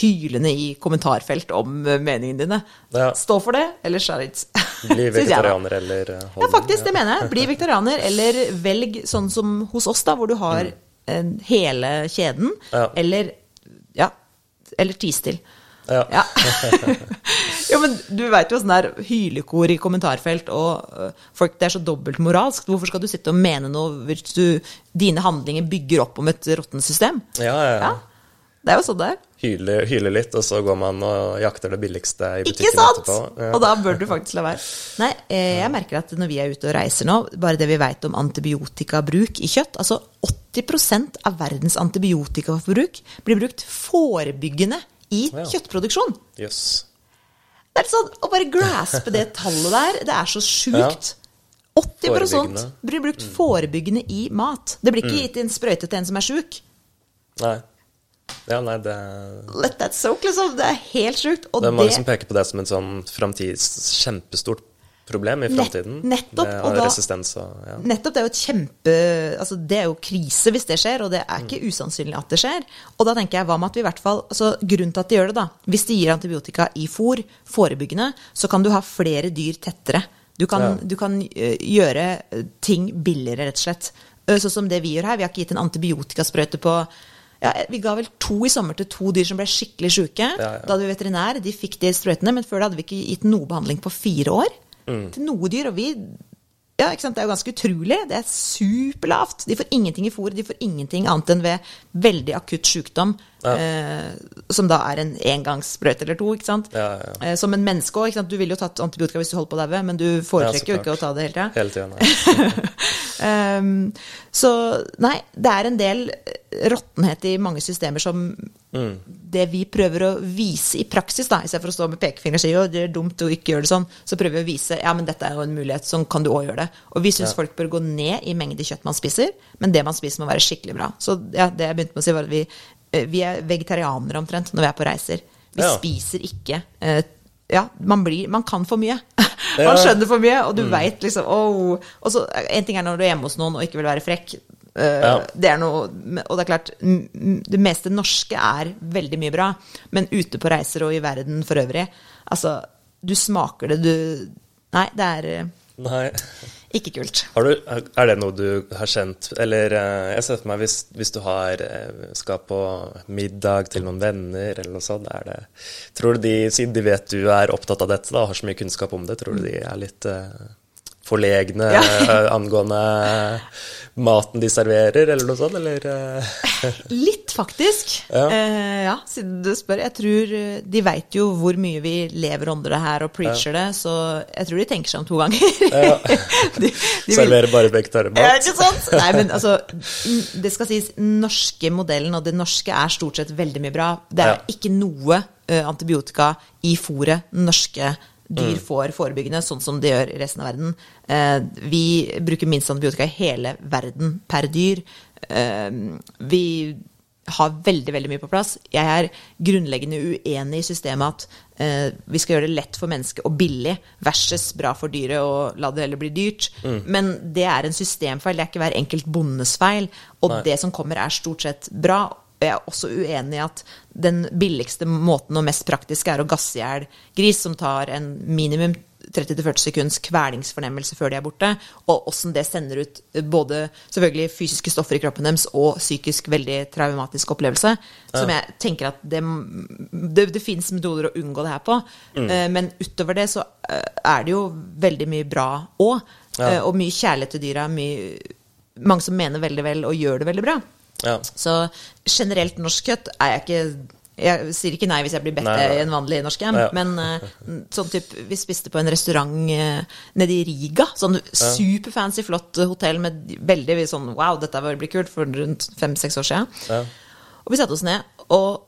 hylende i kommentarfelt om eh, meningene dine. Ja. Stå for det, eller shut it. Bli vegetarianer eller eh, Ja, faktisk, det mener jeg. Bli vegetarianer, eller velg sånn som hos oss, da, hvor du har mm. hele kjeden, Ja. eller ja, eller tis til. Ja. Ja. jo, men du veit jo åssen det er hylekor i kommentarfelt, og øh, folk, det er så dobbeltmoralsk. Hvorfor skal du sitte og mene noe hvis du, dine handlinger bygger opp om et råttent system? Ja, ja, ja. Det er jo sånn det er. Hyle, hyle litt, og så går man og jakter det billigste i butikken Ikke sant? etterpå. Ja. Og da bør du faktisk la være. Nei, eh, jeg merker at når vi er ute og reiser nå, bare det vi veit om antibiotikabruk i kjøtt Altså 80% av verdens antibiotikaforbruk blir brukt forebyggende i kjøttproduksjon. Yes. Det er sånn, Å bare graspe det tallet der, det er så sjukt. 80 Forebyggende. blir brukt forebyggende i mat. Det blir ikke gitt en sprøyte til en som er sjuk. Nei. Ja, nei, det, Let that soak, liksom. Det er helt sjukt. Og det er mange det- som peker på det som et sånn framtids kjempestort problem i Nett- framtiden. nettopp, Med da- resistens og ja. Nettopp, det er jo et kjempe Altså, det er jo krise hvis det skjer, og det er ikke usannsynlig at det skjer. Og da tenker jeg, hva med at vi i hvert fall Altså, grunnen til at de gjør det, da Hvis de gir antibiotika i fôr, forebyggende, så kan du ha flere dyr tettere. Du kan, Ja. du kan gjøre ting billigere, rett og slett. Sånn som det vi gjør her. Vi har ikke gitt en antibiotikasprøyte på ja, Vi ga vel to i sommer til to dyr som ble skikkelig sjuke. Ja, ja. Da hadde vi veterinær, de fikk de sprøytene, men før det hadde vi ikke gitt noe behandling på fire år. Mm. Til noe dyr. Og vi ja, ikke sant? Det er jo ganske utrolig. Det er superlavt. De får ingenting i fôret. De får ingenting annet enn ved veldig akutt sykdom, Ja. eh, som da er en engangssprøyte eller to. ikke sant? Ja, ja. Eh, som en menneske òg. Du ville jo tatt antibiotika hvis du holdt på å daue, men du foretrekker jo ikke å ta det hele tida. Hele tiden. Um, så nei, det er en del råttenhet i mange systemer som Mm. det vi prøver å vise i praksis, da, istedenfor å stå med pekefinger og si at det er dumt å ikke gjøre det sånn, så prøver vi å vise ja, men dette er jo en mulighet, sånn kan du òg gjøre det. Og vi syns Ja. folk bør gå ned i mengde kjøtt man spiser, men det man spiser må være skikkelig bra. Så ja, det jeg begynte med å si, var at vi, eh, vi er vegetarianere omtrent når vi er på reiser. Vi Ja. spiser ikke eh, ja, man, blir, man kan for mye. Man skjønner for mye, og du vet liksom oh. Og så En ting er når du er hjemme hos noen og ikke vil være frekk. Eh, Ja. Det er noe, og det er klart, det meste norske er veldig mye bra, men ute på reiser og i verden for øvrig Altså, du smaker det, du Nei, det er eh, Nei. ikke kult. Har du, er det noe du har kjent Eller eh, jeg ser for meg hvis, hvis du har, eh, skal på middag til noen venner eller noe sånt, er det Tror du de, siden de vet du er opptatt av dette da, og har så mye kunnskap om det, tror du de er litt eh, forlegne Ja. eh, angående maten de serverer, eller noe sånt, eller eh, Litt, faktisk. Ja. Eh, ja, siden du spør. Jeg tror eh, de veit jo hvor mye vi lever under det her og preacher det, så jeg tror de tenker seg om to ganger. Ja. de, de vil- serverer bare Ja, vegetarmat? ikke sant? Nei, men altså, det skal sies, norske modellen og det norske er stort sett veldig mye bra. Det er Ja. ikke noe uh, antibiotika i fôret norske dyr Mm. får forebyggende, sånn som det gjør i resten av verden. Eh, vi bruker minst antibiotika i hele verden per dyr. Eh, vi har veldig veldig mye på plass. Jeg er grunnleggende uenig i systemet at eh, vi skal gjøre det lett for mennesket og billig versus bra for dyret og la det heller bli dyrt. Men det er en systemfeil, det er ikke hver enkelt bondes feil. Og Nei. det som kommer, er stort sett bra. Og jeg er også uenig i at den billigste måten og mest praktiske er å gasse i hjel gris, som tar en minimum 30-40 sekunds kvelingsfornemmelse før de er borte, og åssen det sender ut eh, både selvfølgelig fysiske stoffer i kroppen deres og psykisk veldig traumatisk opplevelse. Som jeg tenker at det, det, det fins metoder å unngå det her på. Eh, Men utover det så eh, er det jo veldig mye bra òg. Ja. Og mye kjærlighet til dyra. Mye, mange som mener veldig vel og gjør det veldig bra. Ja. Så generelt norsk kjøtt er jeg ikke Jeg sier ikke nei hvis jeg blir bedt i en vanlig norsk hjem, Ja. men uh, sånn typ Vi spiste på en restaurant uh, nede i Riga. Sånn superfancy, flott hotell med veldig sånn Wow, dette var- blir kult, for rundt fem-seks år siden. Ja. Og vi satte oss ned, og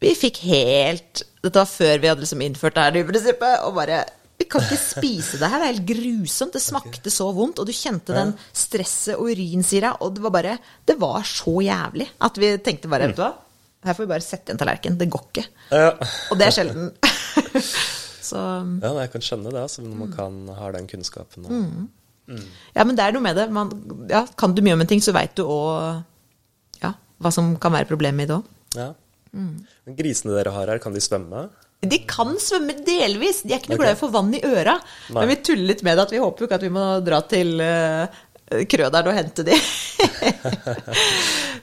vi fikk helt Dette var før vi hadde liksom innført det her nye prinsippet, og bare kan ikke spise det her, det er helt grusomt. Det smakte så vondt, og du kjente den stresset og urinsyra, og det var bare Det var så jævlig at vi tenkte bare, vet du hva, her får vi bare sette en tallerken. Det går ikke. Ja. Og det er sjelden. så ja, jeg kan skjønne det, altså, når man kan, ha den kunnskapen. Og, Ja, men det er noe med det. Man, ja, kan du mye om en ting, så veit du òg ja, hva som kan være problemet i det òg. ja. Mm. Grisene dere har her, kan de svømme? De kan svømme delvis. De er ikke noe okay. glad i å få vann i øra. Nei. Men vi tuller litt med det at vi håper jo ikke at vi må dra til uh, Krøderen og hente de.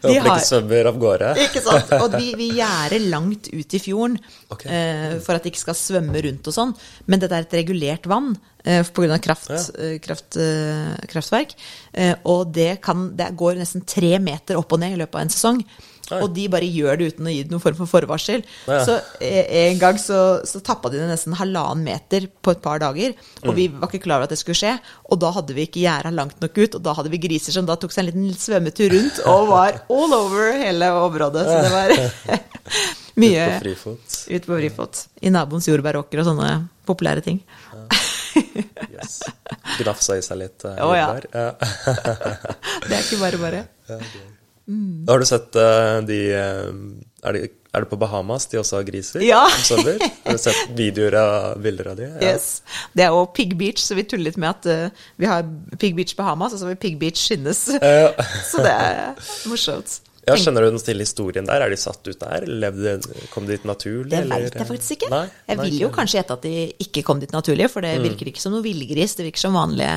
Jeg håper de ikke svømmer av gårde. Ikke sant? Og vi, vi gjerder langt ut i fjorden okay. uh, for at de ikke skal svømme rundt og sånn. Men dette er et regulert vann uh, pga. Kraft, Ja. uh, kraft, eh, kraftverk. Eh, og det, kan, det går nesten tre meter opp og ned i løpet av en sesong. Oi. Og de bare gjør det uten å gi det noen form for forvarsel. Ja. Så eh, en gang så, så tappa de det nesten halvannen meter på et par dager. Og Mm. vi var ikke klar over at det skulle skje. Og da hadde vi ikke gjerda langt nok ut, og da hadde vi griser som da tok seg en liten svømmetur rundt og var all over hele området. Så det var mye På frifot. Ut på frifot. I naboens jordbæråker og sånne populære ting. Yes. Gnafsa i seg litt uh, Å, ja. jordbær. Ja. Det er ikke bare bare. Har du sett uh, de eh, Er det, er det på Bahamas de også har griser? Ja. Har du sett videoer av bilder av de? Ja. Yes. Det er jo Pig Beach, så vi tuller litt med at uh, vi har Pig Beach Bahamas, og så har vi Pig Beach Skinnes. Ja. så det er morsomt. Ja, Skjønner du den stille historien der? Er de satt ut der? Levde, kom de dit naturlig? Det veit jeg faktisk ikke. Nei, jeg nei, vil jo kanskje gjette at de ikke kom dit naturlig, for det Mm. virker ikke som noe villgris. Det virker som vanlige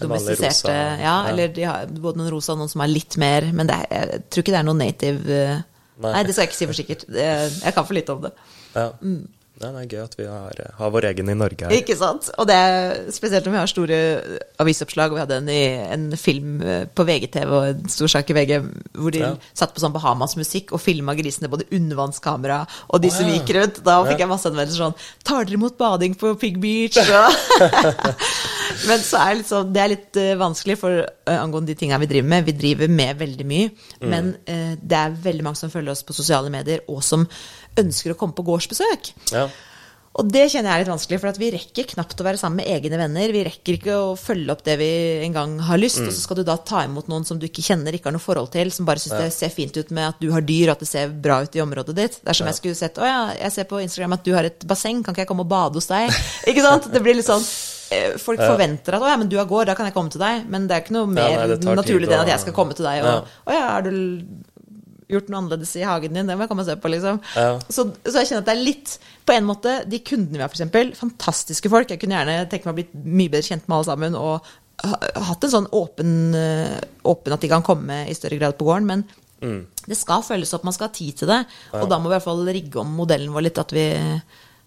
domestiserte ja, ja. eller de har både noen rosa og noen som er litt mer Men det er, jeg tror ikke det er noe native eh, Nei. Nei, det skal jeg ikke si for sikkert. Jeg kan for lite om det. Ja. Det er gøy at vi har, har vår egen i Norge her. Ikke sant? Og det er spesielt når vi har store avisoppslag. og Vi hadde en, en film eh, på VGTV og en stor sak i VG hvor de Ja. satt på sånn Bahamas-musikk og filma grisene, både undervannskamera og de Å, som gikk rundt. Da fikk jeg masse anmeldelser sånn Tar dere imot bading på Pig Beach? Men så er sånn Det er litt eh, vanskelig for eh, angående de tinga vi driver med. Vi driver med veldig mye, Mm. men eh, det er veldig mange som følger oss på sosiale medier, og som ønsker å komme på gårdsbesøk. Ja. Og det kjenner jeg er litt vanskelig, for at vi rekker knapt å være sammen med egne venner. Vi rekker ikke å følge opp det vi en gang har lyst, Mm. og så skal du da ta imot noen som du ikke kjenner, ikke har noe forhold til, som bare syns det ser fint ut med at du har dyr, og at det ser bra ut i området ditt. Det er som jeg skulle sett Å ja, jeg ser på Instagram at du har et basseng, kan ikke jeg komme og bade hos deg? Ikke sant? Det blir litt sånn eh, Folk forventer at 'å ja, men du har gård, da kan jeg komme til deg', men det er ikke noe mer nei, det naturlig enn at jeg skal komme til deg og Ja. 'å ja, er du gjort noe annerledes i hagen din, det må jeg komme og se på', liksom. Ja. Så, så jeg kjenner at det er litt På en måte, de kundene vi har, f.eks., fantastiske folk. Jeg kunne gjerne tenke meg å bli mye bedre kjent med alle sammen og ha, hatt en sånn åpen, eh, åpen at de kan komme i større grad på gården. Men Mm. det skal følges opp, man skal ha tid til det. Og da må vi i hvert fall rigge om modellen vår litt, at vi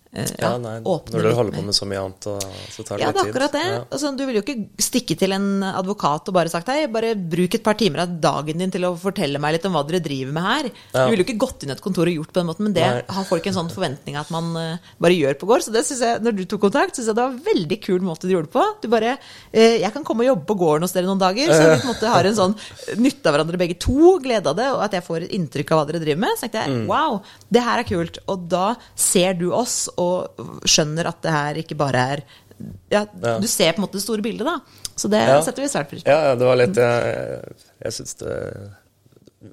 Ja, ja, nei, når dere holder på med så mye annet, så tar det Ja, litt det er akkurat det. Ja. Altså, du vil jo ikke stikke til en advokat og bare sagt hei, bare bruk et par timer av dagen din til å fortelle meg litt om hva dere driver med her. Ja. Du ville jo ikke gått inn i et kontor og gjort på den måten, men det Nei. har folk en sånn forventning at man eh, bare gjør på gård. Så det synes jeg, når du tok kontakt, syns jeg det var en veldig kul måte du gjorde det på. Du bare eh, Jeg kan komme og jobbe på gården hos dere noen dager, så vi på en måte har en sånn nytte av hverandre begge to, glede av det, og at jeg får et inntrykk av hva dere driver med. Så tenkte jeg wow, det her er kult. Og da ser du oss og skjønner at det her ikke bare er ja, Ja. Du ser på en måte det store bildet, da. Så det Ja. setter vi svært pris på. Ja, ja, det var litt Jeg, jeg syns det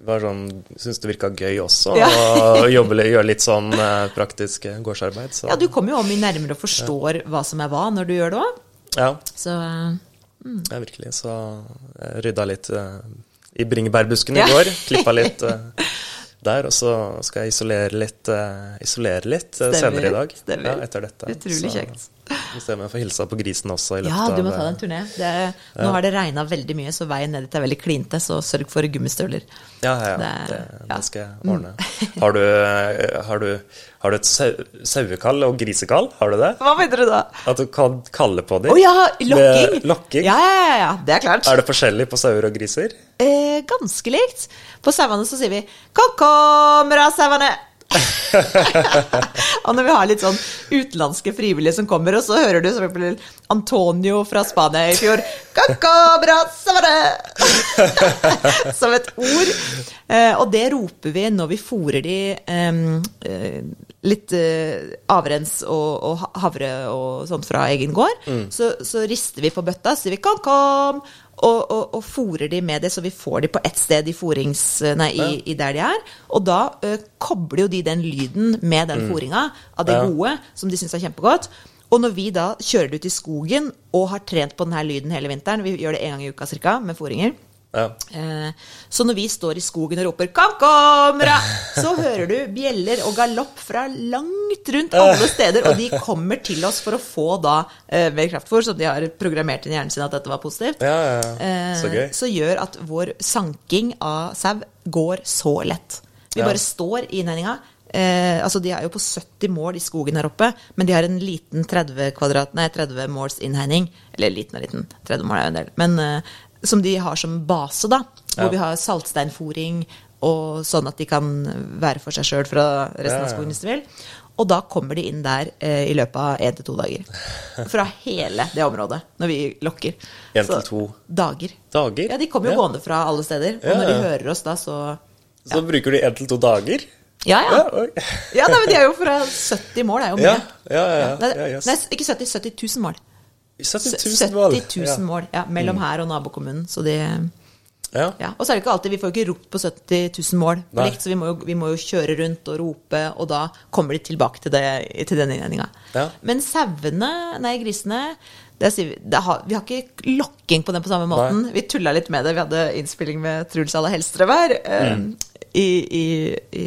var sånn Syns det virka gøy også Ja. å jobbe, gjøre litt sånn eh, praktisk gårdsarbeid. Så Ja, du kommer jo mye nærmere og forstår hva som er hva, når du gjør det òg. ja, Så eh, ja, virkelig. Så jeg rydda litt eh, i bringebærbusken i går. Klippa litt eh, der. Og så skal jeg isolere litt, eh, isolere litt eh, senere i dag. stemmer. Ja, etter dette. Utrolig Så kjekt. Vi ser om jeg får hilsa på grisen også i løpet ja, du må ta deg en turné. Det nå har det regna veldig mye, så veien ned dit er veldig klinte, så sørg for gummistøvler. Ja, ja, ja. Det Det, det, skal jeg ordne. Har du, eh, har du, har du et sau, sauekall og grisekall? Har du det? Hva mener du da? At du kan kalle på dem? Å ja, lokking! Lokking? Ja, ja, ja, ja, det er klart. Er det forskjellig på sauer og griser? Eh, ganske likt. På sauene så sier vi 'Kom-kom-ra, sauene'. og når vi har litt sånn utenlandske frivillige som kommer, og så hører du som eksempel Antonio fra Spania i fjor som et ord. Eh, og det roper vi når vi fôrer de eh, litt eh, avrens og, havre og sånt fra egen gård. Så, så rister vi på bøtta, sier vi 'kom, kom', og, og, og fòrer de med det, så vi får de på ett sted i, forings, nei, i, i der de er. Og da ø, kobler jo de den lyden med den fôringa av det Ja. gode, som de syns er kjempegodt. Og når vi da kjører det ut i skogen og har trent på denne lyden hele vinteren, vi gjør det en gang i uka cirka, med fôringer, Ja. Eh, Så når vi står i skogen og roper 'Kom, kom, ra!', så hører du bjeller og galopp fra langt rundt alle steder, og de kommer til oss for å få da eh, mer kraftfôr, som de har programmert inn i hjernen sin at dette var positivt. Ja, ja. Eh, Så. Så gjør at vår sanking av sau går så lett. Vi bare står i innhegninga. Eh, altså De er jo på 70 mål i skogen her oppe, men de har en liten 30, kvadrat, nei, 30 måls innhegning. Eller liten og liten, 30 mål er jo en del. Men eh, som de har som base, da. Hvor Ja. vi har saltsteinfòring, og sånn at de kan være for seg sjøl fra resten av ja. skogen hvis de vil. Og da kommer de inn der eh, i løpet av én til to dager. Fra hele det området, når vi lokker. En til to dager. dager? Ja, de kommer jo Ja. gående fra alle steder. Og Ja, når de hører oss da, så Så bruker de én til to dager? Ja, ja. Ja. Ja, nei, men De er jo fra 70 mål, det er jo mye. Ja, ja, ja, ja. Ja, yes. nei, ikke 70, 70 000 mål. 70 000 70 mål. 000 mål, ja, Mellom her og nabokommunen. Så de Ja. Og så er det ikke alltid, vi får jo ikke ropt på 70 000 mål på likt, så vi må, jo, vi må jo kjøre rundt og rope, og da kommer de tilbake til, det, til den innledninga. Ja. Men sauene, nei, grisene det det har, vi har ikke lokking på den på samme måten. Vi tulla litt med det. Vi hadde innspilling med Truls Alla eh, Mm. I, i, i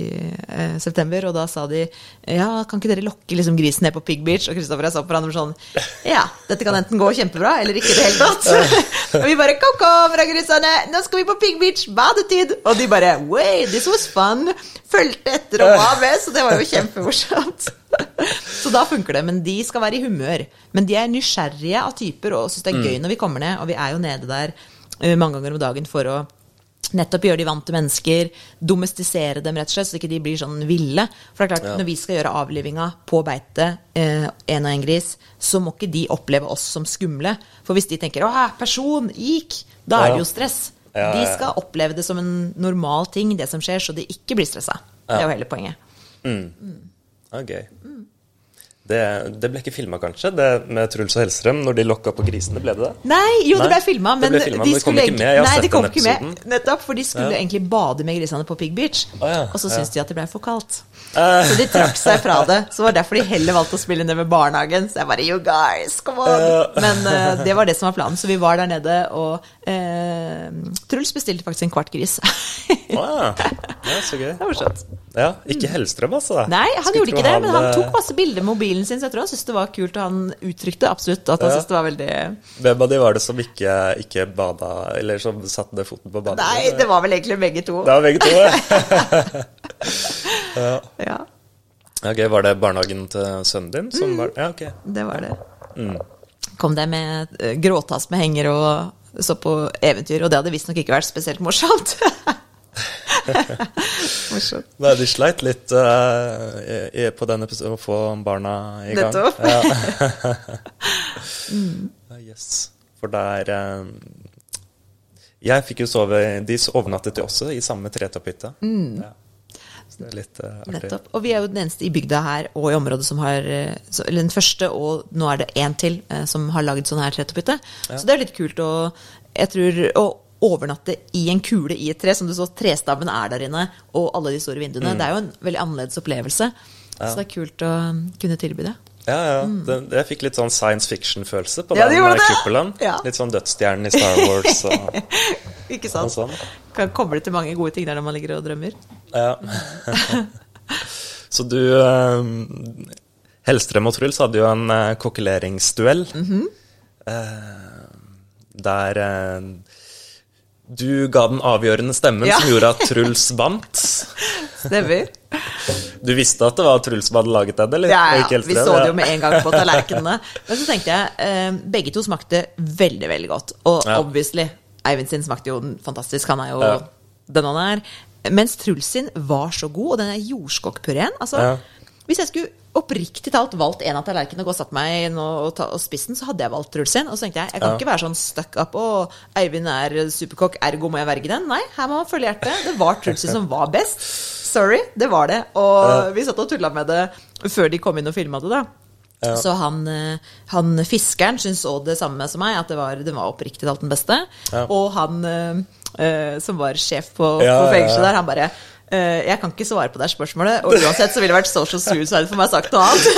eh, september, og da sa de ja, kan ikke dere lokke liksom, grisen ned på Pig Beach? Og Kristoffer og jeg så på hverandre sånn ja, dette kan enten gå kjempebra eller ikke i det hele tatt. og vi bare kom, kom fra grisene, nå skal vi på Pig Beach, badetid! Og de bare wait, this was fun! Fulgte etter og var med, så det var jo kjempemorsomt. Så da funker det. Men de skal være i humør. Men de er nysgjerrige av typer og syns det er gøy når vi kommer ned. Og vi er jo nede der eh, mange ganger om dagen for å nettopp gjøre de vant til mennesker. Domestisere dem, rett og slett, så ikke de blir sånn ville. For det er klart, Ja. når vi skal gjøre avlivinga på beite, én og én gris, så må ikke de oppleve oss som skumle. For hvis de tenker 'Å, person! Gikk!' Da er det jo stress. Ja, ja, De skal oppleve det som en normal ting, det som skjer, så de ikke blir stressa. Det er jo hele poenget. Ja, gøy. Det, det ble ikke filma, kanskje, det med Truls og Hellstrøm, når de lokka på grisene? Ble det det? Nei, jo, det ble filma, men de men kom ikke med. Jeg har Nei, sett de kom den ikke med. Nettopp, for de skulle Ja. egentlig bade med grisene på Pig Beach. Å, ja, Og så ja. syntes de at det ble for kaldt. Så de trakk seg fra det. Så det var derfor de heller valgte å spille ned med barnehagen. Så jeg bare You guys, come on! Men uh, det var det som var planen. Så vi var der nede, og uh, Truls bestilte faktisk en kvart gris. Å ja. så gøy. det var morsomt. Ja, Ikke Hellstrøm, altså? Nei, han Skulle gjorde ikke det, men han tok masse bilder med mobilen sin, så jeg tror han syntes det var kult. Og han uttrykte absolutt at han Ja. syntes det var veldig Hvem av de var det som ikke, ikke bada, eller som satte foten på badet? Nei, det var vel egentlig begge to. Det var begge to, ja. ja. Ja, Ok, Var det barnehagen til sønnen din som var Ja, ok. det var det. Mm. Kom der med eh, gråtass med henger og så på eventyr, og det hadde visstnok ikke vært spesielt morsomt. morsomt. Nei, de sleit litt uh, i, på den episoden å få barna i gang. Nettopp. Ja. mm. yes. For der um, Jeg fikk jo sove De overnattet jo også i samme tretopphytte. Ja. Så det er litt eh, artig. Mm. Nettopp. Og vi er jo den eneste i bygda her og i området som har eh, så- Eller den første, og nå er det én til, eh, som har lagd sånn her tretopphytte. Så det er litt kult å Jeg tror å overnatte i en kule i et tre, som du så, trestammen er der inne, og alle de store Mm. vinduene. Det er jo en veldig annerledes opplevelse. Så det er kult å um, kunne tilby det. Ja, ja. Det, jeg fikk litt sånn science fiction-følelse på Mm. Ja, den det. kuppelen. Ja. Litt sånn Dødsstjernen i Star Wars og, Ikke og sant? sånn. Kan koble til mange gode ting der når man ligger og drømmer. Ja. Så du eh, Hellstrøm og Truls hadde jo en eh, kokkeleringsduell. Mhm. eh, der eh, du ga den avgjørende stemmen Ja. som gjorde at Truls vant. Stemmer. Du visste at det var Truls som hadde laget den, eller? Ja, ja, vi så det jo med en gang på tallerkenene. Men så tenkte jeg eh, begge to smakte veldig, veldig godt. Og Ja. obviously, Eivind sin smakte jo fantastisk. Han er jo Ja. den han er. Mens Truls sin var så god, og den er jordskokkpureen altså, Ja. Hvis jeg skulle oppriktig talt valgt en av tallerkenene og gå og satt meg og, og, ta, og spist den, så hadde jeg valgt Truls sin. Og så tenkte jeg jeg kan Ja. ikke være sånn stuck up og Eivind er superkokk, ergo må jeg verge den. Nei, her må man følge hjertet. Det var Truls sin som var best. Sorry, det var det. Og vi satt og tulla med det før de kom inn og filma det, da. Ja. Så han, eh, han fiskeren syntes òg det samme som meg, at det var, det var oppriktig talt den beste. Ja. Og han eh, som var sjef på, Ja, på fengselet der, han bare Uh, jeg kan ikke svare på det spørsmålet, og uansett så ville det vært social suicide for meg sagt noe annet.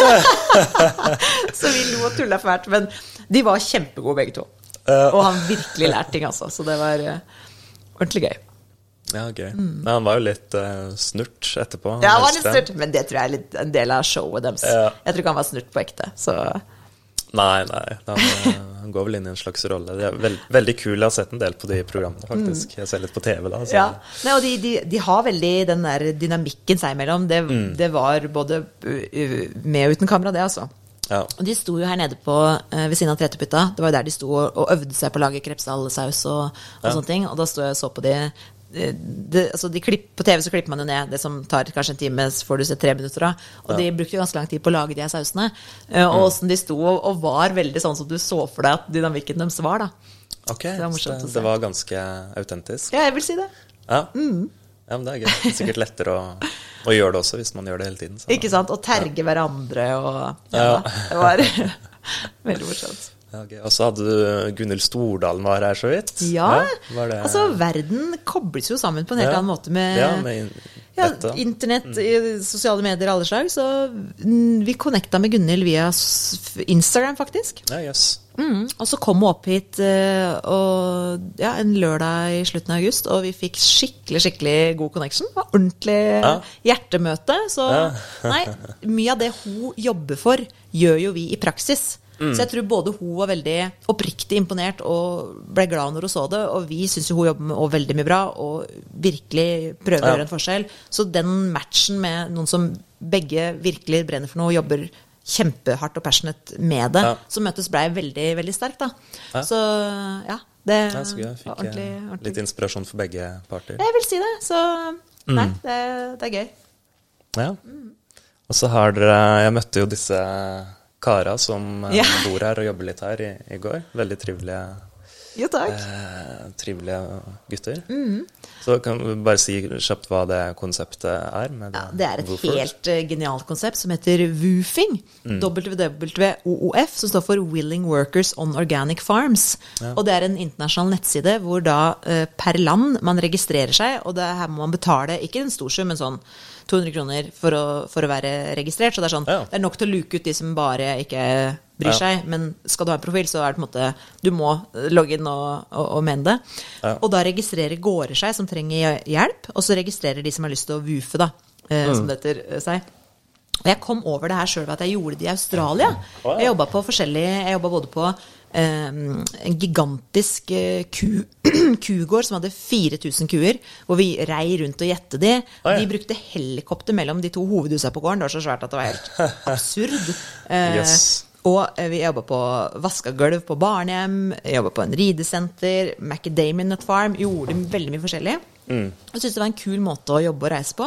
så vi lo og tulla fælt. Men de var kjempegode begge to. Og han virkelig lært ting, altså. Så det var uh, ordentlig gøy. Ja, gøy. Men han var jo litt snurt etterpå. Mm. Ja, han var litt snurt, men det tror jeg er litt en del av showet deres. Jeg tror ikke han var snurt på ekte. Så Nei, nei. Han, eh, han går vel inn i en slags rolle. Det er veld, veldig kul. Jeg har sett en del på de programmene, faktisk. Jeg ser litt på TV, da. Så. Mm. Ja. Nei, og de, de, de har veldig den der dynamikken seg imellom. Det, Mm. det var både med og uten kamera, det, altså. Ja. Og de sto jo her nede på, uh, ved siden av Tretepytta. Det var jo der de sto og, og øvde seg på å lage krepsallsaus og, og Ja. sånne ting. Og da sto jeg og så på de. Det, altså de klipp, på TV så klipper man jo ned det som tar kanskje en time, så får du se tre minutter av. Og de brukte jo ganske lang tid på å lage de her sausene. Eh, Mm. Og åssen de sto og, og var veldig sånn som du så for deg at dynamikken deres var, da. Ok, var så det, det var ganske autentisk. Ja, jeg vil si det. Ja. Mm. ja, men det er gøy. Det er sikkert lettere å, å gjøre det også, hvis man gjør det hele tiden. Så. Ikke sant? Og terge hverandre og ja, Ja. Det var veldig morsomt. Ja, ok. Og så hadde du Gunhild Stordalen var her så vidt. Ja, ja det- altså verden kobles jo sammen på en helt Ja. annen måte med, Ja, med in- ja, dette. internett, mm. sosiale medier alle slag. Så mm, vi connecta med Gunhild via Instagram, faktisk. Ja, yes. Mm, og så kom hun opp hit eh, og, ja, en lørdag i slutten av august, og vi fikk skikkelig skikkelig god connection. Det var ordentlig hjertemøte. Så nei, mye av det hun jobber for, gjør jo vi i praksis. Mm. Så jeg tror både hun var veldig oppriktig imponert og ble glad når hun så det, og vi syns jo hun jobber med veldig mye bra og virkelig prøver å gjøre en forskjell. Så den matchen med noen som begge virkelig brenner for noe og jobber kjempehardt og passionate med det, Ja. som møtes, blei veldig, veldig sterkt. Ja. Så ja, det Ja, så gøy. fikk var ordentlig, eh, ordentlig litt inspirasjon for begge parter. Jeg vil si det, så nei, det, det er gøy. Ja. Og så har dere Jeg møtte jo disse kara som eh, Ja. bor her og jobber litt her i, i går. Veldig trivelige, Jo, eh, trivelige gutter. Mm. Så kan du bare si kjapt hva det konseptet er? Med Ja, det er et Woofer? helt uh, genialt konsept som heter WWOOFing. WWOOF, som står for Willing Workers on Organic Farms. Og det er en internasjonal nettside hvor da uh, per land man registrerer seg, og det her må man betale ikke en stor sum, men sånn 200 kroner for å, for å være registrert. Så det er sånn, Ja. det er nok til å luke ut de som bare ikke bryr Ja. seg. Men skal du ha en profil, så er det på en måte Du må logge inn og, og, og mene det. Ja. Og da registrerer gårder seg som trenger hjelp, og så registrerer de som har lyst til å woofe, da, eh, Mm. som det heter eh, seg. Og jeg kom over det her sjøl ved at jeg gjorde det i Australia. Jeg jobba både på en gigantisk eh, ku, kugård som hadde 4000 kuer, hvor vi rei rundt og gjette de. Å, ja. De brukte helikopter mellom de to hovedhusa på gården. Det var så svært at det var helt absurd. Eh, Yes. Og eh, vi jobba på vaska gulv på barnehjem, jobba på en ridesenter, Macadamian Nut Farm. Gjorde veldig mye forskjellig. Mm. Og syntes det var en kul måte å jobbe og reise på.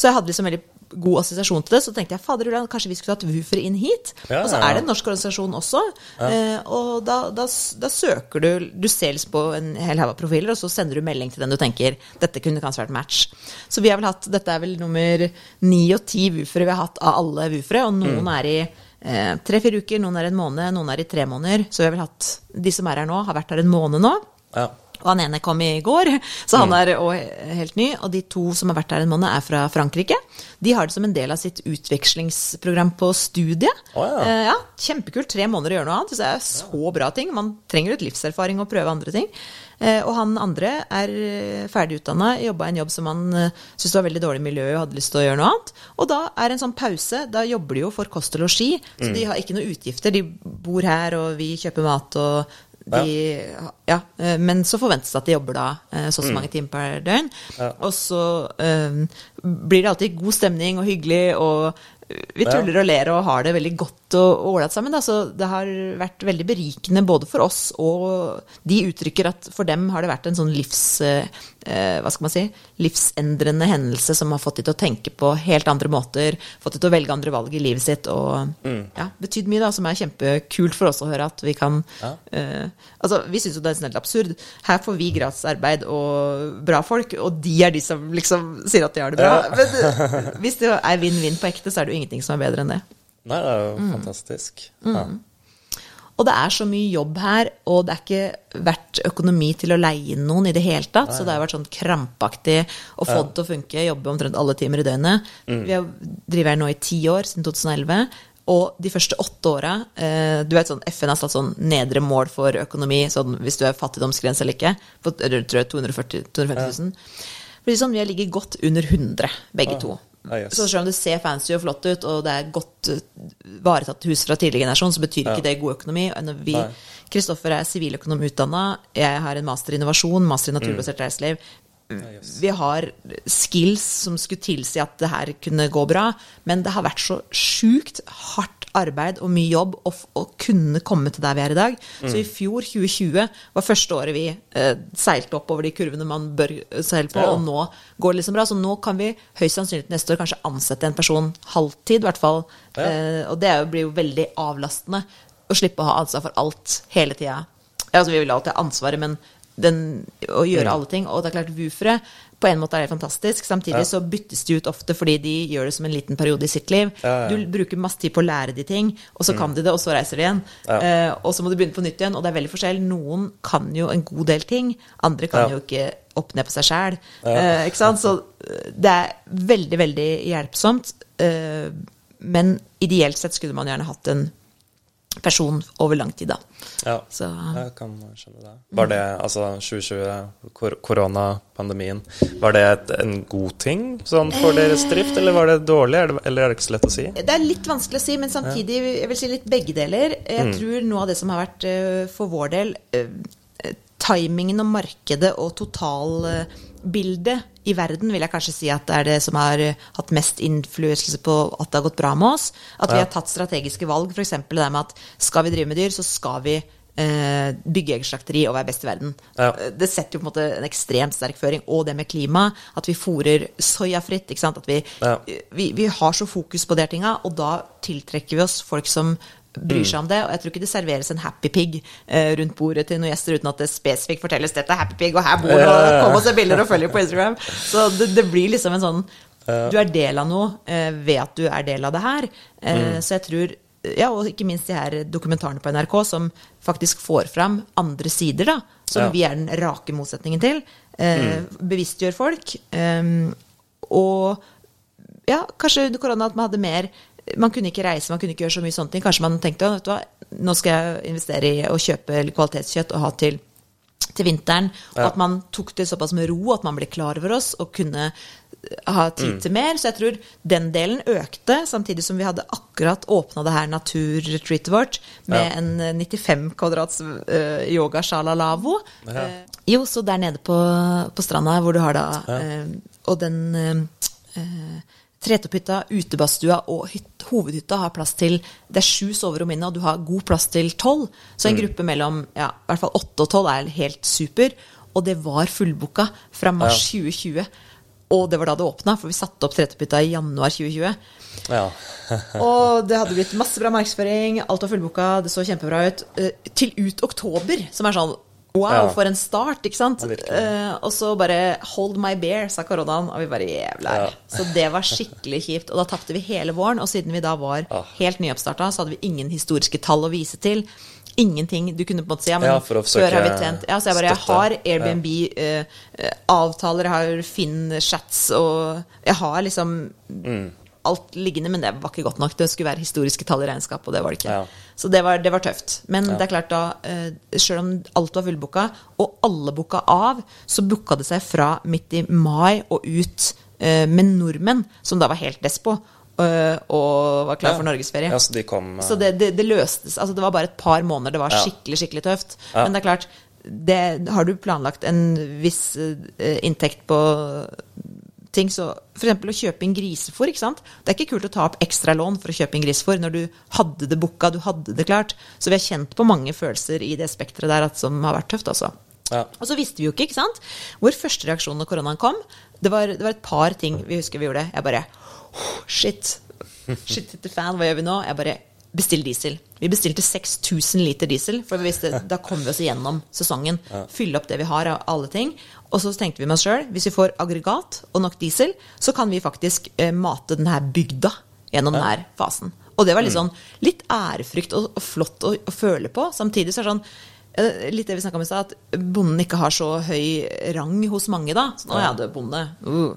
Så jeg hadde liksom veldig god assosiasjon til det. Så tenkte jeg fader Ulan, kanskje vi skulle tatt Woofer inn hit. Ja, og så ja, ja. er det en norsk organisasjon også. Eh, og da, da, da søker du Du ser liksom på en hel haug av profiler, og så sender du melding til den du tenker dette kunne kanskje vært match. Så vi har vel hatt Dette er vel nummer ni og ti woofere vi har hatt av alle woofere, og noen Mm. er i eh, tre-fire uker, noen er en måned, noen er i tre måneder. Så vi har vel hatt De som er her nå, har vært her en måned nå. Ja. Og han ene kom i går, så han er også helt ny. Og de to som har vært her en måned, er fra Frankrike. De har det som en del av sitt utvekslingsprogram på studiet. Oh, ja. Eh, ja, Kjempekult. Tre måneder å gjøre noe annet. Det er så bra ting. Man trenger litt livserfaring og prøve andre ting. Eh, og han andre er eh, ferdig utdanna, jobba en jobb som han eh, syntes var veldig dårlig miljø og hadde lyst til å gjøre noe annet. Og da er en sånn pause. Da jobber de jo for kost og losji, så de har ikke noen utgifter. De bor her, og vi kjøper mat og de, ja. ja. men så forventes det at de jobber da eh, så og så mange timer per døgn. Ja. Og så um, blir det alltid god stemning og hyggelig, og eh, vi tuller og ler og har det veldig godt og ålreit sammen. Da. Så det har vært veldig berikende både for oss, og de uttrykker at for dem har det vært en sånn livs... eh, hva skal man si? Livsendrende hendelse som har fått de til å tenke på helt andre måter, fått de til å velge andre valg i livet sitt, og ja, betydd mye, da, som er kjempekult for oss å høre at vi kan Ja. eh, Altså, vi syns jo det er helt absurd. Her får vi gratis arbeid og bra folk, og de er de som liksom sier at de har det bra. Ja. Men eh, hvis det er vinn-vinn på ekte, så er det jo ingenting som er bedre enn det. Nei, det er jo Mm. fantastisk. Ja. Og det er så mye jobb her, og det er ikke vært økonomi til å leie inn noen i det hele tatt. Så det har vært sånn krampaktig å få det til å funke, jobbe omtrent alle timer i døgnet. Vi har drevet her nå i ti år, siden 2011. Og de første åtte åra eh, Du vet sånn, FN har satt sånn nedre mål for økonomi, sånn hvis du er fattigdomsgrense eller ikke. På, tror jeg 240 250 000. Fordi sånn, Vi har ligget godt under 100, begge to. Ja, yes. Så selv om det ser fancy og flott ut, og det er godt eh, varetatt hus fra tidligere generasjon, så betyr ikke det god økonomi. Vi, Kristoffer er siviløkonom utdanna, jeg har en master i innovasjon, master i naturbasert reiseliv. yes. Vi har skills som skulle tilsi at det her kunne gå bra, men det har vært så sjukt hardt arbeid og mye jobb og, å kunne komme til der vi er i dag. Så i fjor, 2020, var første året vi eh, seilte opp over de kurvene man bør eh, seile på, Ja. og nå går det liksom bra. Så nå kan vi høyst sannsynlig neste år kanskje ansette en person halvtid, i hvert fall. Ja. Eh, og det blir jo veldig avlastende å slippe å ha ansvar for alt hele tida. Ja, altså, vi vil alltid ha ansvaret, men den, å gjøre alle ting. Og det er klart, woofere på en måte er det fantastisk. Samtidig Ja. så byttes de ut ofte fordi de gjør det som en liten periode i sitt liv. Ja, ja. Du bruker masse tid på å lære de ting, og så kan de det, og så reiser de igjen. Eh, og så må du begynne på nytt igjen, og det er veldig forskjell. Noen kan jo en god del ting, andre kan jo ikke opp ned på seg sjæl. Eh, ikke sant? Så eh, det er veldig, veldig hjelpsomt. Uh, men ideelt sett skulle man gjerne hatt en person over lang tid, da. Ja, Så jeg kan skjønne det. Var det altså 2020, kor koronapandemien, var det et, en god ting sånn for deres drift, eller var det dårlig, er det, eller er det ikke så lett å si? Det er litt vanskelig å si, men samtidig jeg vil si litt begge deler. Jeg Mm. tror noe av det som har vært eh, for vår del eh, eh, Timingen og markedet og totalbildet i verden vil jeg kanskje si at det er det som har eh, hatt mest innflytelse på at det har gått bra med oss. At vi har tatt strategiske valg, f.eks. det med at skal vi drive med dyr, så skal vi eh, bygge eget slakteri og være best i verden. Ja. Eh, Det setter jo på en måte en ekstremt sterk føring. Og det med klima, at vi fôrer soyafritt. ikke sant? At vi, Ja. vi, vi har så fokus på de tinga, og da tiltrekker vi oss folk som bryr seg om det. Og jeg tror ikke det serveres en happy pig eh, rundt bordet til noen gjester uten at det spesifikt fortelles dette er happy pig, og her bor det, og kom og se bilder og følg på Instagram. Så det, det blir liksom en sånn Du er del av noe eh, ved at du er del av det her. Eh, Så jeg tror ja, og ikke minst de her dokumentarene på NRK som faktisk får fram andre sider, da. Som Ja. vi er den rake motsetningen til. Eh, Bevisstgjør folk. Eh, og ja, kanskje under korona at man hadde mer Man kunne ikke reise, man kunne ikke gjøre så mye sånne ting. Kanskje man tenkte at nå skal jeg investere i å kjøpe kvalitetskjøtt og ha til, til vinteren. Og Ja. at man tok det såpass med ro at man ble klar over oss og kunne ha tid Mm. til mer. Så jeg tror den delen økte, samtidig som vi hadde akkurat åpna det her naturretreatet vårt med Ja. en eh, 95 kvadrats uh, yogashala lavvo. Ja. Uh, jo, så der nede på, på stranda hvor du har da eh, Og den uh, eh, Tretopphytta, utebadstua og hytt, hovedhytta har plass til Det er sju soverom inne, og du har god plass til tolv. Så Mm. en gruppe mellom ja, i hvert fall åtte og tolv er helt super. Og det var fullbooka fra mars 2020. Og det var da det åpna, for vi satte opp Tretopphytta i januar 2020. Ja. Og det hadde blitt masse bra markedsføring, alt var fullbooka, det så kjempebra ut. eh, til ut oktober, som er sånn Wow, Ja. for en start, ikke sant? Uh. Eh, og så bare Hold my bear, sa koronaen, og vi bare jævla Ja. Så det var skikkelig kjipt. Og da tapte vi hele våren, og siden vi da var Ah. helt nyoppstarta, så hadde vi ingen historiske tall å vise til. Ingenting. Du kunne på en måte si ja, men Ja, før har vi tjent Ja, så jeg bare Jeg har Airbnb-avtaler, jeg har Finn-chats, og jeg har liksom Mm. Alt liggende, men det var ikke godt nok. Det skulle være historiske tall i regnskap, og det var det ikke. Ja. Så det var, det var tøft. Men det er klart da, sjøl selv om alt var fullbooka, og alle booka av, så booka det seg fra midt i mai og ut eh, med nordmenn, som da var helt despo, på, og var klar Ja. for norgesferie. Ja, så de kom uh... Så det, det, det løstes. Altså det var bare et par måneder. Det var Ja. skikkelig, skikkelig tøft. Ja. Men det er klart, det, har du planlagt en viss uh, inntekt på ting, så f.eks. å kjøpe inn grisefôr, ikke sant. Det er ikke kult å ta opp ekstra lån for å kjøpe inn grisefôr når du hadde det booka, du hadde det klart. Så vi har kjent på mange følelser i det spekteret der at, som har vært tøft, altså. Ja. Og så visste vi jo ikke, ikke sant. Vår første reaksjon når koronaen kom, det var, det var et par ting vi husker vi gjorde. Jeg bare Shit. Shit hit the fan, hva gjør vi nå? Jeg bare Bestill diesel. Vi bestilte 6000 liter diesel, for vi visste da kommer vi oss igjennom sesongen. Fylle opp det vi har av alle ting. Og så tenkte vi med oss sjøl, hvis vi får aggregat og nok diesel, så kan vi faktisk eh, mate denne bygda gjennom ja. denne fasen. Og det var litt sånn litt ærefrykt og, og flott å, å føle på. Samtidig så er det sånn eh, Litt det vi snakka om i stad, at bonden ikke har så høy rang hos mange, da. Sånn, å ja, du er bonde. Uh.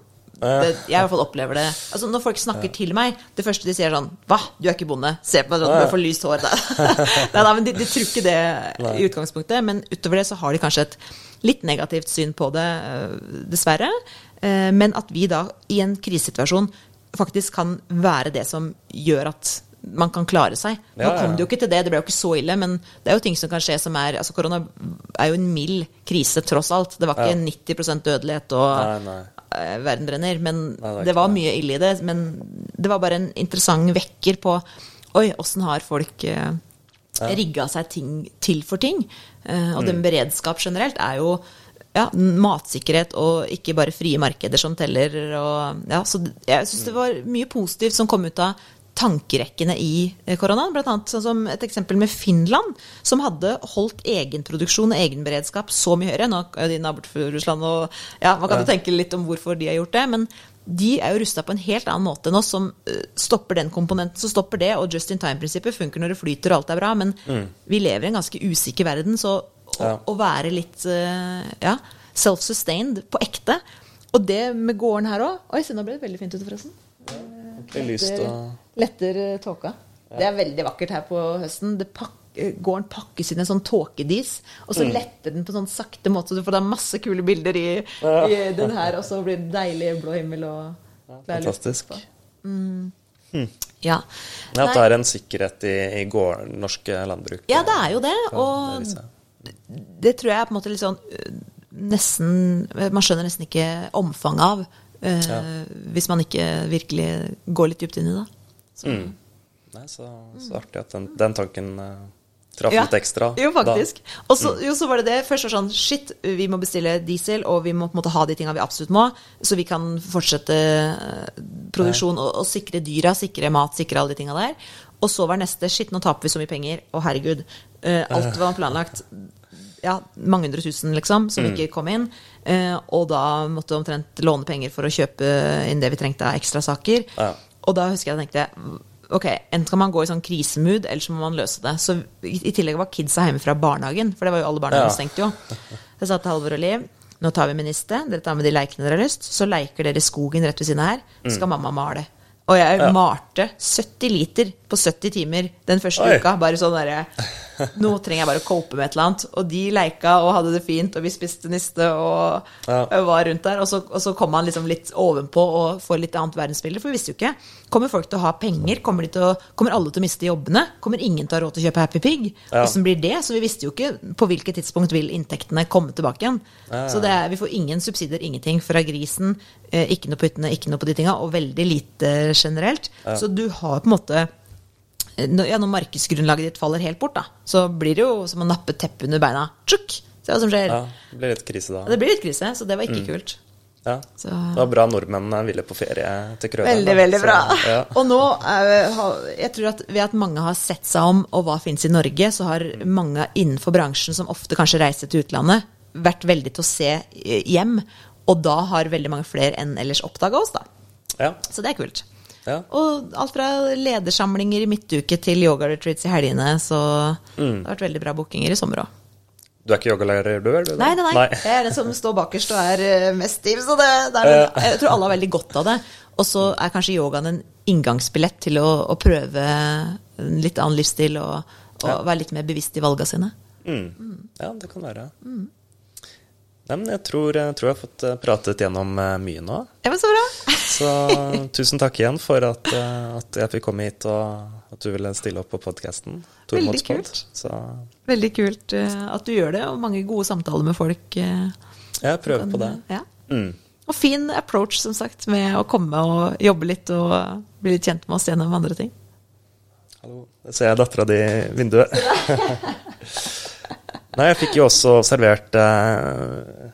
Det, jeg i hvert fall opplever det altså Når folk snakker til meg, det første de sier er sånn Hva, du er ikke bonde? Se på meg sånn, du for lyst hår. nei, nei, men de, de tror ikke det i utgangspunktet. Men utover det så har de kanskje et litt negativt syn på det, øh, dessverre. Eh, Men at vi da, i en krisesituasjon, faktisk kan være det som gjør at man kan klare seg. Nå kom det jo ikke til det, det ble jo ikke så ille, men det er jo ting som kan skje som er altså Korona er jo en mild krise, tross alt. Det var ikke Ja. 90 dødelighet og Nei, nei. eh, verden brenner. Men Nei, det det var mye ille i det. Men det var bare en interessant vekker på Oi, åssen har folk eh, rigga seg ting til for ting? Eh, og Mm. den beredskap generelt er jo ja, matsikkerhet og ikke bare frie markeder som teller. Og, ja, så jeg syns det var mye positivt som kom ut av tankerekkene i eh, koronaen. Blant annet sånn som et eksempel med Finland, som hadde holdt egenproduksjon og egenberedskap så mye høyere. Nå er de naboer Russland og ja, Man kan jo tenke litt om hvorfor de har gjort det. men de er jo rusta på en helt annen måte enn oss, som eh, stopper den komponenten, så stopper det. Og just in time-prinsippet funker når det flyter og alt er bra, men vi lever i en ganske usikker verden, så å, Ja. å være litt eh, ja, self-sustained på ekte Og det med gården her òg Oi, se, nå ble det veldig fint ute, forresten. Letter, letter tåka. Ja. Det er veldig vakkert her på høsten. Det pak eh, gården pakkes inn i en sånn tåkedis, og Mm. så letter den på sånn sakte måte, så du får da masse kule bilder i, i den her, og så blir det deilig blå himmel og Fantastisk. på. Ja. Ja, at det er en sikkerhet i, i gård, norske landbruk. Ja, det er jo det. Og det det tror jeg er på en måte litt sånn Nesten Man skjønner nesten ikke omfanget av øh, hvis man ikke virkelig går litt dypt inn i det. Mm. Nei, så, så artig at den, den tanken uh, traff Ja. litt ekstra. Jo, faktisk. Og Mm. så, jo, så var det det. Først var det sånn Shit, vi må bestille diesel, og vi må på en måte ha de tinga vi absolutt må, så vi kan fortsette øh, produksjon og, og sikre dyra, sikre mat, sikre alle de tinga der. Og så var neste Shit, nå taper vi så mye penger. Å, herregud. Uh, alt var planlagt. Ja, mange hundre tusen, liksom, som Mm. ikke kom inn. Uh, og da måtte vi omtrent låne penger for å kjøpe inn det vi trengte av ekstrasaker. Ja. Og da husker jeg jeg tenkte Ok, enten kan man gå i sånn krisemood, eller så må man løse det. Så i, i tillegg var kidsa hjemme fra barnehagen, for det var jo alle barnehagene Ja. stengt jo. Jeg sa til Halvor og Liv nå tar vi med niste, dere tar med de leikene dere har lyst. Så leiker dere i skogen rett ved siden av her, så skal mamma male. Og jeg Mm. Ja. malte 70 liter på 70 timer den første Oi. uka. Bare sånn derre Nå trenger jeg bare å cope med et eller annet. Og de leika og hadde det fint, og vi spiste niste og Ja. var rundt der. Og så, og så kom man liksom litt ovenpå og får litt annet verdensbilde, for vi visste jo ikke. Kommer folk til å ha penger? Kommer, å, kommer alle til å miste jobbene? Kommer ingen til å ha råd til å kjøpe Happy Pig? Ja. Åssen blir det? Så vi visste jo ikke på hvilket tidspunkt vil inntektene komme tilbake igjen. Så det er, vi får ingen subsidier, ingenting fra grisen. Eh, ikke noe på hyttene, ikke noe på de tinga, og veldig lite generelt. Så du har på en måte eh, ja, når markedsgrunnlaget ditt faller helt bort, da, så blir det jo som å nappe teppet under beina. Tjukk! Se hva som skjer. Ja, det blir litt krise da. Det blir litt krise, så det var Mm. ikke kult. Ja. Så- Det var bra nordmennene ville på ferie til Krøderen. Veldig, veldig veldig Så, bra. ja. Og nå, er- jeg tror at ved at mange har sett seg om, og hva finnes i Norge, så har mange innenfor bransjen som ofte kanskje reiser til utlandet, vært veldig til å se eh, hjem. Og da har veldig mange flere enn ellers oppdaga oss, da. Ja. Så det er kult. Ja. Og alt fra ledersamlinger i midtuke til yoga-retreats i helgene, så Mm. det har vært veldig bra bookinger i sommer òg. Du er ikke yogalærer, du? Er du det? Nei, nei, nei. Jeg er den som står bakerst og er eh, mest stiv. Så det, det er, jeg tror alle har veldig godt av det. Og så er kanskje yogaen en inngangsbillett til å, å prøve en litt annen livsstil og, og Ja. være litt mer bevisst i valga sine. Mm. Ja, det kan være. Nei, men jeg tror, jeg tror jeg har fått eh, pratet gjennom eh, mye nå. Ja, men så bra! Så tusen takk igjen for at, eh, at jeg fikk komme hit, og at du ville stille opp på podkasten. Veldig kult. Så Veldig kult eh, at du gjør det, og mange gode samtaler med folk. eh, jeg prøver på det. Ja. Mm. Og fin approach, som sagt, med å komme og jobbe litt og bli litt kjent med oss gjennom andre ting. Hallo. Der ser jeg dattera di i vinduet. Nei, jeg fikk jo også servert eh,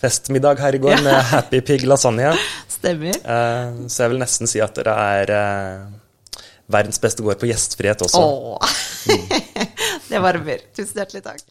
festmiddag her i går med Happy Pig lasagne. Stemmer. Eh, så jeg vil nesten si at dere er eh, verdens beste gård på gjestfrihet også. Åh. det varmer. Tusen hjertelig takk.